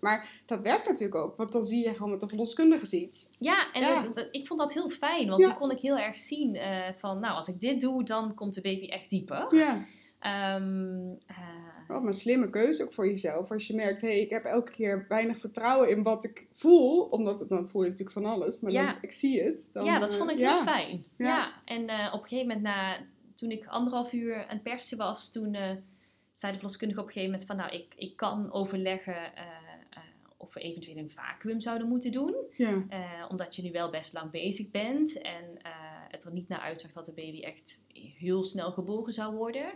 Maar dat werkt natuurlijk ook, want dan zie je gewoon wat de verloskundige ziet. ja, en Ja. ik vond dat heel fijn. Want Ja. dan kon ik heel erg zien eh, van, nou, als ik dit doe, dan komt de baby echt dieper. Ja, Eh, wat een slimme keuze ook voor jezelf. Als je merkt, hé, hey, ik heb elke keer weinig vertrouwen in wat ik voel. Omdat, het- dan voel je natuurlijk van alles, maar Ja. dan, ik zie het. Dan, ja, dat eh, vond ik ja. heel fijn. Ja. Ja. En eh, op een gegeven moment, na, toen ik anderhalf uur aan het persen was, toen eh, zei de verloskundige op een gegeven moment van, nou, ik, ik kan overleggen eh, eh, of we eventueel een vacuüm zouden moeten doen. Ja, Eh, omdat je nu wel best lang bezig bent en eh, het er niet naar uitzag dat de baby echt heel snel geboren zou worden.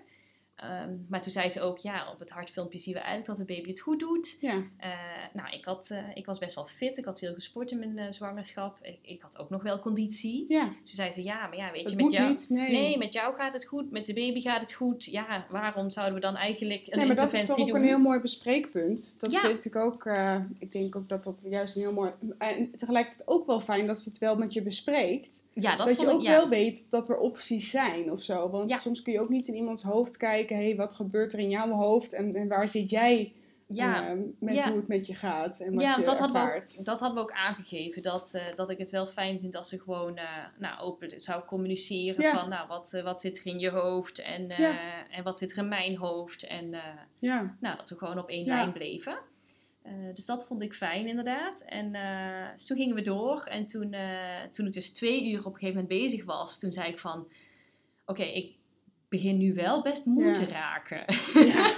Ehm, maar toen zei ze ook, ja, op het hartfilmpje zien we eigenlijk dat de baby het goed doet. ja. Eh, nou, ik, had, eh, ik was best wel fit, ik had veel gesport in mijn eh, zwangerschap. Ik, ik had ook nog wel conditie. ja. Toen zei ze, ja, maar ja, weet je, met jou... niet, nee. Nee, met jou gaat het goed, met de baby gaat het goed. Ja, waarom zouden we dan eigenlijk een nee, maar dat is toch ook doen? een heel mooi bespreekpunt. Dat Ja. vind ik ook, ik denk ook dat dat juist een heel mooi... En tegelijkertijd ook wel fijn dat ze het wel met je bespreekt. Ja, dat, Dat, je ook wel weet dat er opties zijn of zo. Want soms kun je ook niet in iemands hoofd kijken. Hé, hey, wat gebeurt er in jouw hoofd? En, en waar zit jij Ja. eh, met Ja. hoe het met je gaat en wat ja, je dat hadden, we ervaart? ook, dat hadden we ook aangegeven. Dat, eh, dat ik het wel fijn vind als ze gewoon eh, nou, open zou communiceren. Ja. Van nou, wat, wat zit er in je hoofd en, en wat zit er in mijn hoofd. En Ja, nou, dat we gewoon op één lijn bleven. Dus dat vond ik fijn inderdaad. En dus toen gingen we door. En toen, toen ik dus twee uur op een gegeven moment bezig was, toen zei ik van... Oké, ik begin nu wel best moe Ja. te raken. Ja. <laughs>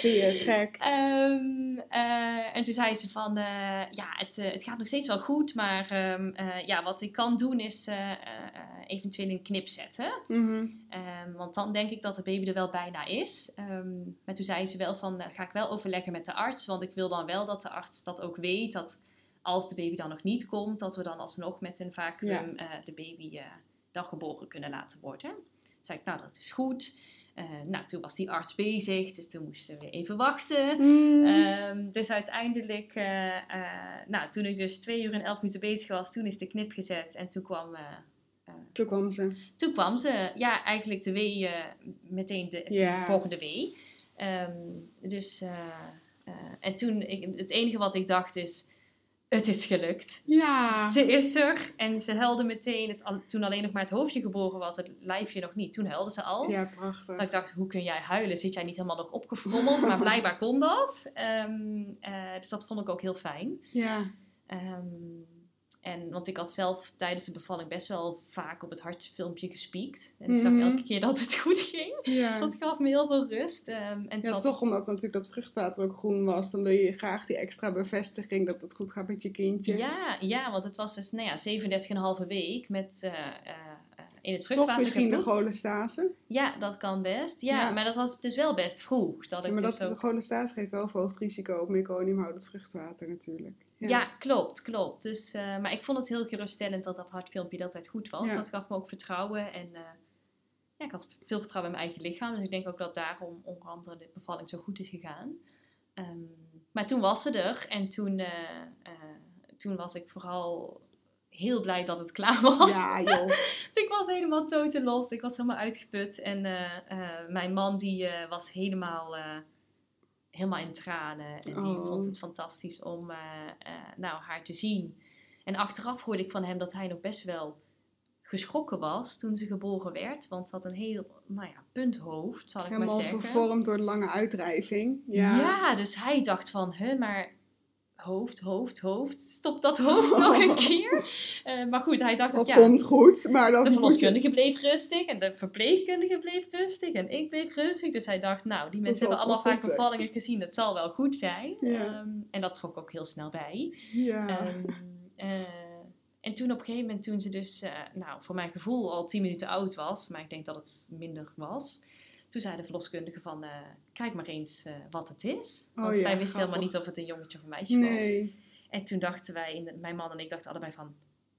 Het gek? Ehm, eh, en toen zei ze van, eh, ja, het, eh, het gaat nog steeds wel goed, maar ehm, eh, ja, wat ik kan doen is eventueel een knip zetten. Mhm. Ehm, want dan denk ik dat de baby er wel bijna is. Maar toen zei ze wel van, ga ik wel overleggen met de arts, want ik wil dan wel dat de arts dat ook weet, dat als de baby dan nog niet komt, dat we dan alsnog met een vacuüm de baby dan geboren kunnen laten worden. Zei ik, nou dat is goed. Eh, nou, toen was die arts bezig, dus toen moesten we even wachten. Mm. Ehm, dus uiteindelijk, eh, eh, nou, toen ik dus twee uur en elf minuten bezig was, toen is de knip gezet en toen kwam, Toen kwam ze. toen kwam ze, ja, eigenlijk de wee, meteen de volgende wee. Ehm, dus, en toen, ik, het enige wat ik dacht is, het is gelukt. Ja. Ze is er en ze huilde meteen, het, toen alleen nog maar het hoofdje geboren was, het lijfje nog niet. Toen huilde ze al. Ja, Dat prachtig. ik dacht, hoe kun jij huilen? Zit jij niet helemaal nog opgefrommeld? Maar blijkbaar kon dat. Ehm, eh, dus dat vond ik ook heel fijn. Ja. Ehm, en, want ik had zelf tijdens de bevalling best wel vaak op het hartfilmpje gespiekt. En ik zag Mhm. elke keer dat het <laughs> goed ging. Dus dat gaf me heel veel rust. Ehm, en Ja, toch omdat natuurlijk dat vruchtwater ook groen was, dan wil je graag die extra bevestiging dat het goed gaat met je kindje. Ja, ja, want het was dus nou ja, 37,5 week met eh, eh, in het toch vruchtwater misschien de cholestase. Ja, dat kan best. Ja, Ja. maar dat was dus wel best vroeg. Dat Ja, ik maar dus dat, de ook... cholestase geeft wel verhoogd risico op meconiumhoudend vruchtwater natuurlijk. Ja. klopt, klopt. Dus, eh, maar ik vond het heel geruststellend dat dat hartfilmpje de hele tijd goed was. Ja. Dat gaf me ook vertrouwen. En eh, ja, ik had veel vertrouwen in mijn eigen lichaam. Dus ik denk ook dat daarom onder andere de bevalling zo goed is gegaan. Ehm, maar toen was ze er. En toen, eh, toen was ik vooral heel blij dat het klaar was. Ja, joh. <laughs> ik was helemaal totenlos. Ik was helemaal uitgeput. En mijn man die was helemaal, helemaal in tranen. En die Oh. vond het fantastisch om eh, eh, nou, haar te zien. En achteraf hoorde ik van hem dat hij nog best wel geschrokken was toen ze geboren werd. Want ze had een heel, nou ja, punthoofd, zal ik Helemaal maar zeggen. vervormd door de lange uitdrijving. Ja. Ja. dus hij dacht van, hè, maar hoofd, hoofd, hoofd, stop dat hoofd nog een <laughs> keer. Eh, maar goed, hij dacht Dat dat, ja, komt goed, maar dat de je... verloskundige bleef rustig en de verpleegkundige bleef rustig en ik bleef rustig. Dus hij dacht, nou, die Dat mensen hebben allemaal vaak bevallingen gezien, het zal wel goed zijn. Ja. Ehm, en dat trok ook heel snel bij. Ja. Ehm, eh, en toen op een gegeven moment, toen ze dus, eh, nou, voor mijn gevoel al tien minuten oud was, maar ik denk dat het minder was. Toen zei de verloskundige van, eh, kijk maar eens eh, wat het is. Oh Want ja, wij wisten helemaal niet of het een jongetje of een meisje was. nee. En toen dachten wij, mijn man en ik dachten allebei van,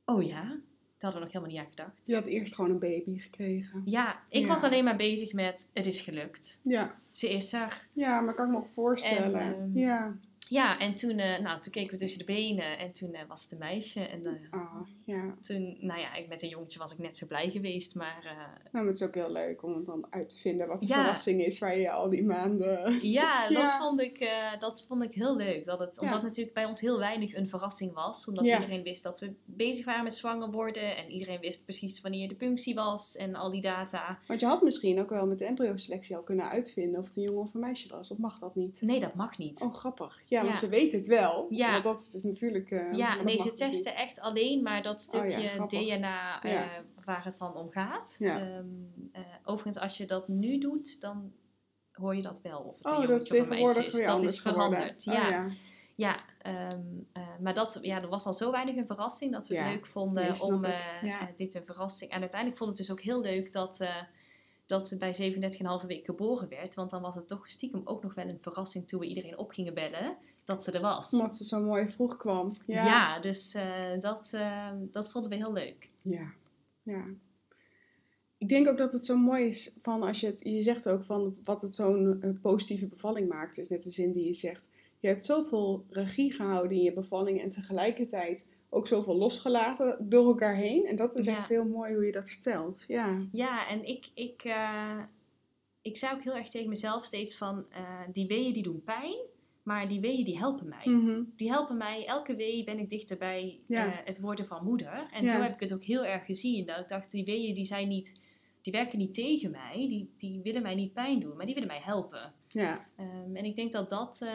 oh ja, daar hadden we nog helemaal niet aan gedacht. Je had eerst gewoon een baby gekregen. Ja, ik Ja. was alleen maar bezig met, het is gelukt. Ja. Ze is er. Ja, maar kan ik me ook voorstellen. En, ehm, ja. Ja, en toen, eh, nou, toen keken we tussen de benen en toen eh, was het een meisje. En eh, Ah, ja. toen, nou ja, ik, met een jongetje was ik net zo blij geweest, maar... Nou, maar het is ook heel leuk om dan uit te vinden wat de Ja. verrassing is waar je al die maanden... <laughs> Ja, <laughs> dat, Ja. Vond ik, dat vond ik heel leuk. Dat het, omdat natuurlijk bij ons heel weinig een verrassing was. Omdat iedereen wist dat we bezig waren met zwanger worden. En iedereen wist precies wanneer de punctie was en al die data. Want je had misschien ook wel met de embryoselectie al kunnen uitvinden of het een jongen of een meisje was. Of mag dat niet? Nee, dat mag niet. Oh, grappig. Ja, want Ja. ze weten het wel. Ja. Want dat is dus natuurlijk... eh, ja, nee, ze testen niet. echt alleen maar dat Oh ja, stukje. DNA eh, waar het dan om gaat. Ehm, eh, overigens, als je dat nu doet, dan hoor je dat wel. Of het Oh, dat is tegenwoordig is. Dat anders is geworden. veranderd. Oh, ja. ja. Ehm, eh, maar dat, ja, er was al zo weinig een verrassing dat we het leuk vonden nee, om dit een verrassing. En uiteindelijk vond ik het dus ook heel leuk dat, dat ze bij 37,5 week geboren werd. Want dan was het toch stiekem ook nog wel een verrassing toen we iedereen op gingen bellen dat ze er was. Omdat ze zo mooi vroeg kwam. Ja. Ja, dus eh, dat, eh, dat vonden we heel leuk. Ja, ja. Ik denk ook dat het zo mooi is van als je het, je zegt ook van wat het zo'n eh, positieve bevalling maakt, is net de zin die je zegt. Je hebt zoveel regie gehouden in je bevalling en tegelijkertijd ook zoveel losgelaten door elkaar heen. En dat is Ja. echt heel mooi hoe je dat vertelt. Ja, Ja, en ik, ik, eh, ik zei ook heel erg tegen mezelf steeds van, eh, die weeën die doen pijn, maar die weeën die helpen mij. Mhm. die helpen mij. Elke wee ben ik dichter bij Ja. eh, het worden van moeder. En Ja. zo heb ik het ook heel erg gezien. Dat ik dacht, die weeën die zijn niet, die werken niet tegen mij. Die, die willen mij niet pijn doen, maar die willen mij helpen. ja. Ehm, en ik denk dat dat,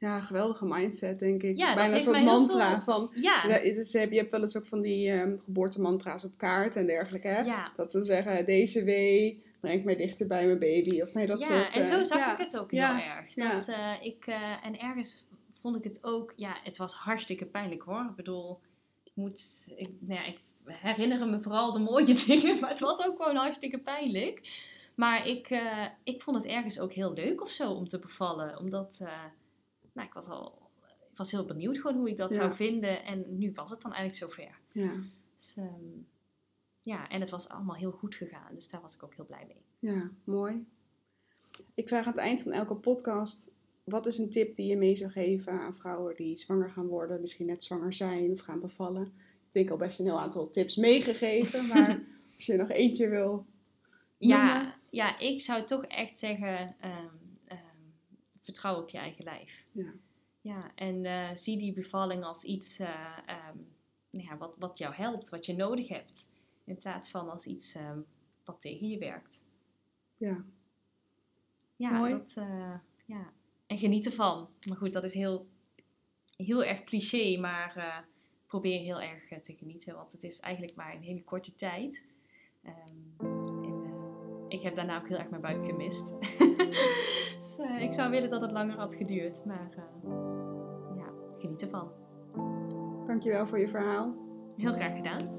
Ja, geweldige mindset, denk ik. Ja, Bijna een soort mantra veel- van... Ja, Ja, is- je hebt wel eens ook van die ehm, geboortemantra's op kaart en dergelijke, hè? ja. Dat ze zeggen, deze wee brengt mij dichter bij mijn baby. Of nee, dat ja, soort... en zo eh, zag ja. ik het ook Ja, heel erg. ja. Dat, eh, ik, eh, en ergens vond ik het ook, ja, het was hartstikke pijnlijk hoor. Ik bedoel, ik moet, ik, nou ja, ik herinner me vooral de mooie <laughs> dingen, maar het was ook gewoon hartstikke pijnlijk. Maar ik, ik vond het ergens ook heel leuk of zo om te bevallen, omdat, nou, ik was al, ik was heel benieuwd gewoon hoe ik dat Ja. zou vinden en nu was het dan eigenlijk zover. Ja, Dus, ehm, ja, en het was allemaal heel goed gegaan, dus daar was ik ook heel blij mee. ja, mooi. Ik vraag aan het eind van elke podcast... Wat is een tip die je mee zou geven aan vrouwen die zwanger gaan worden, misschien net zwanger zijn of gaan bevallen? Ik denk al best een heel aantal tips meegegeven, <laughs> maar als je nog eentje wil Ja, noemen. ja, ik zou toch echt zeggen, ehm, vertrouw op je eigen lijf. Ja. Ja, en eh, zie die bevalling als iets eh, ehm, nou ja, wat, wat jou helpt, wat je nodig hebt. In plaats van als iets ehm, wat tegen je werkt. Ja, Ja, Mooi. dat, eh, ja. En geniet ervan. Maar goed, dat is heel, heel erg cliché, maar probeer heel erg te genieten. Want het is eigenlijk maar een hele korte tijd. Ehm, en, ik heb daarna ook heel erg mijn buik gemist. <laughs> dus eh, ik zou willen dat het langer had geduurd. Maar eh, ja, geniet ervan. dankjewel voor je verhaal. Heel graag gedaan.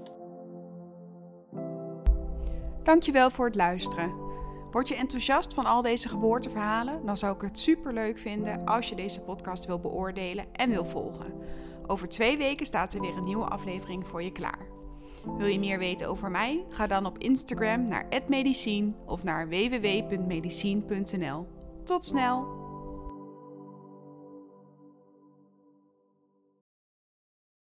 Dankjewel voor het luisteren. Word je enthousiast van al deze geboorteverhalen? Dan zou ik het super leuk vinden als je deze podcast wil beoordelen en wil volgen. Over twee weken staat er weer een nieuwe aflevering voor je klaar. Wil je meer weten over mij? Ga dan op Instagram naar @medicine of naar www.medicine.nl. Tot snel!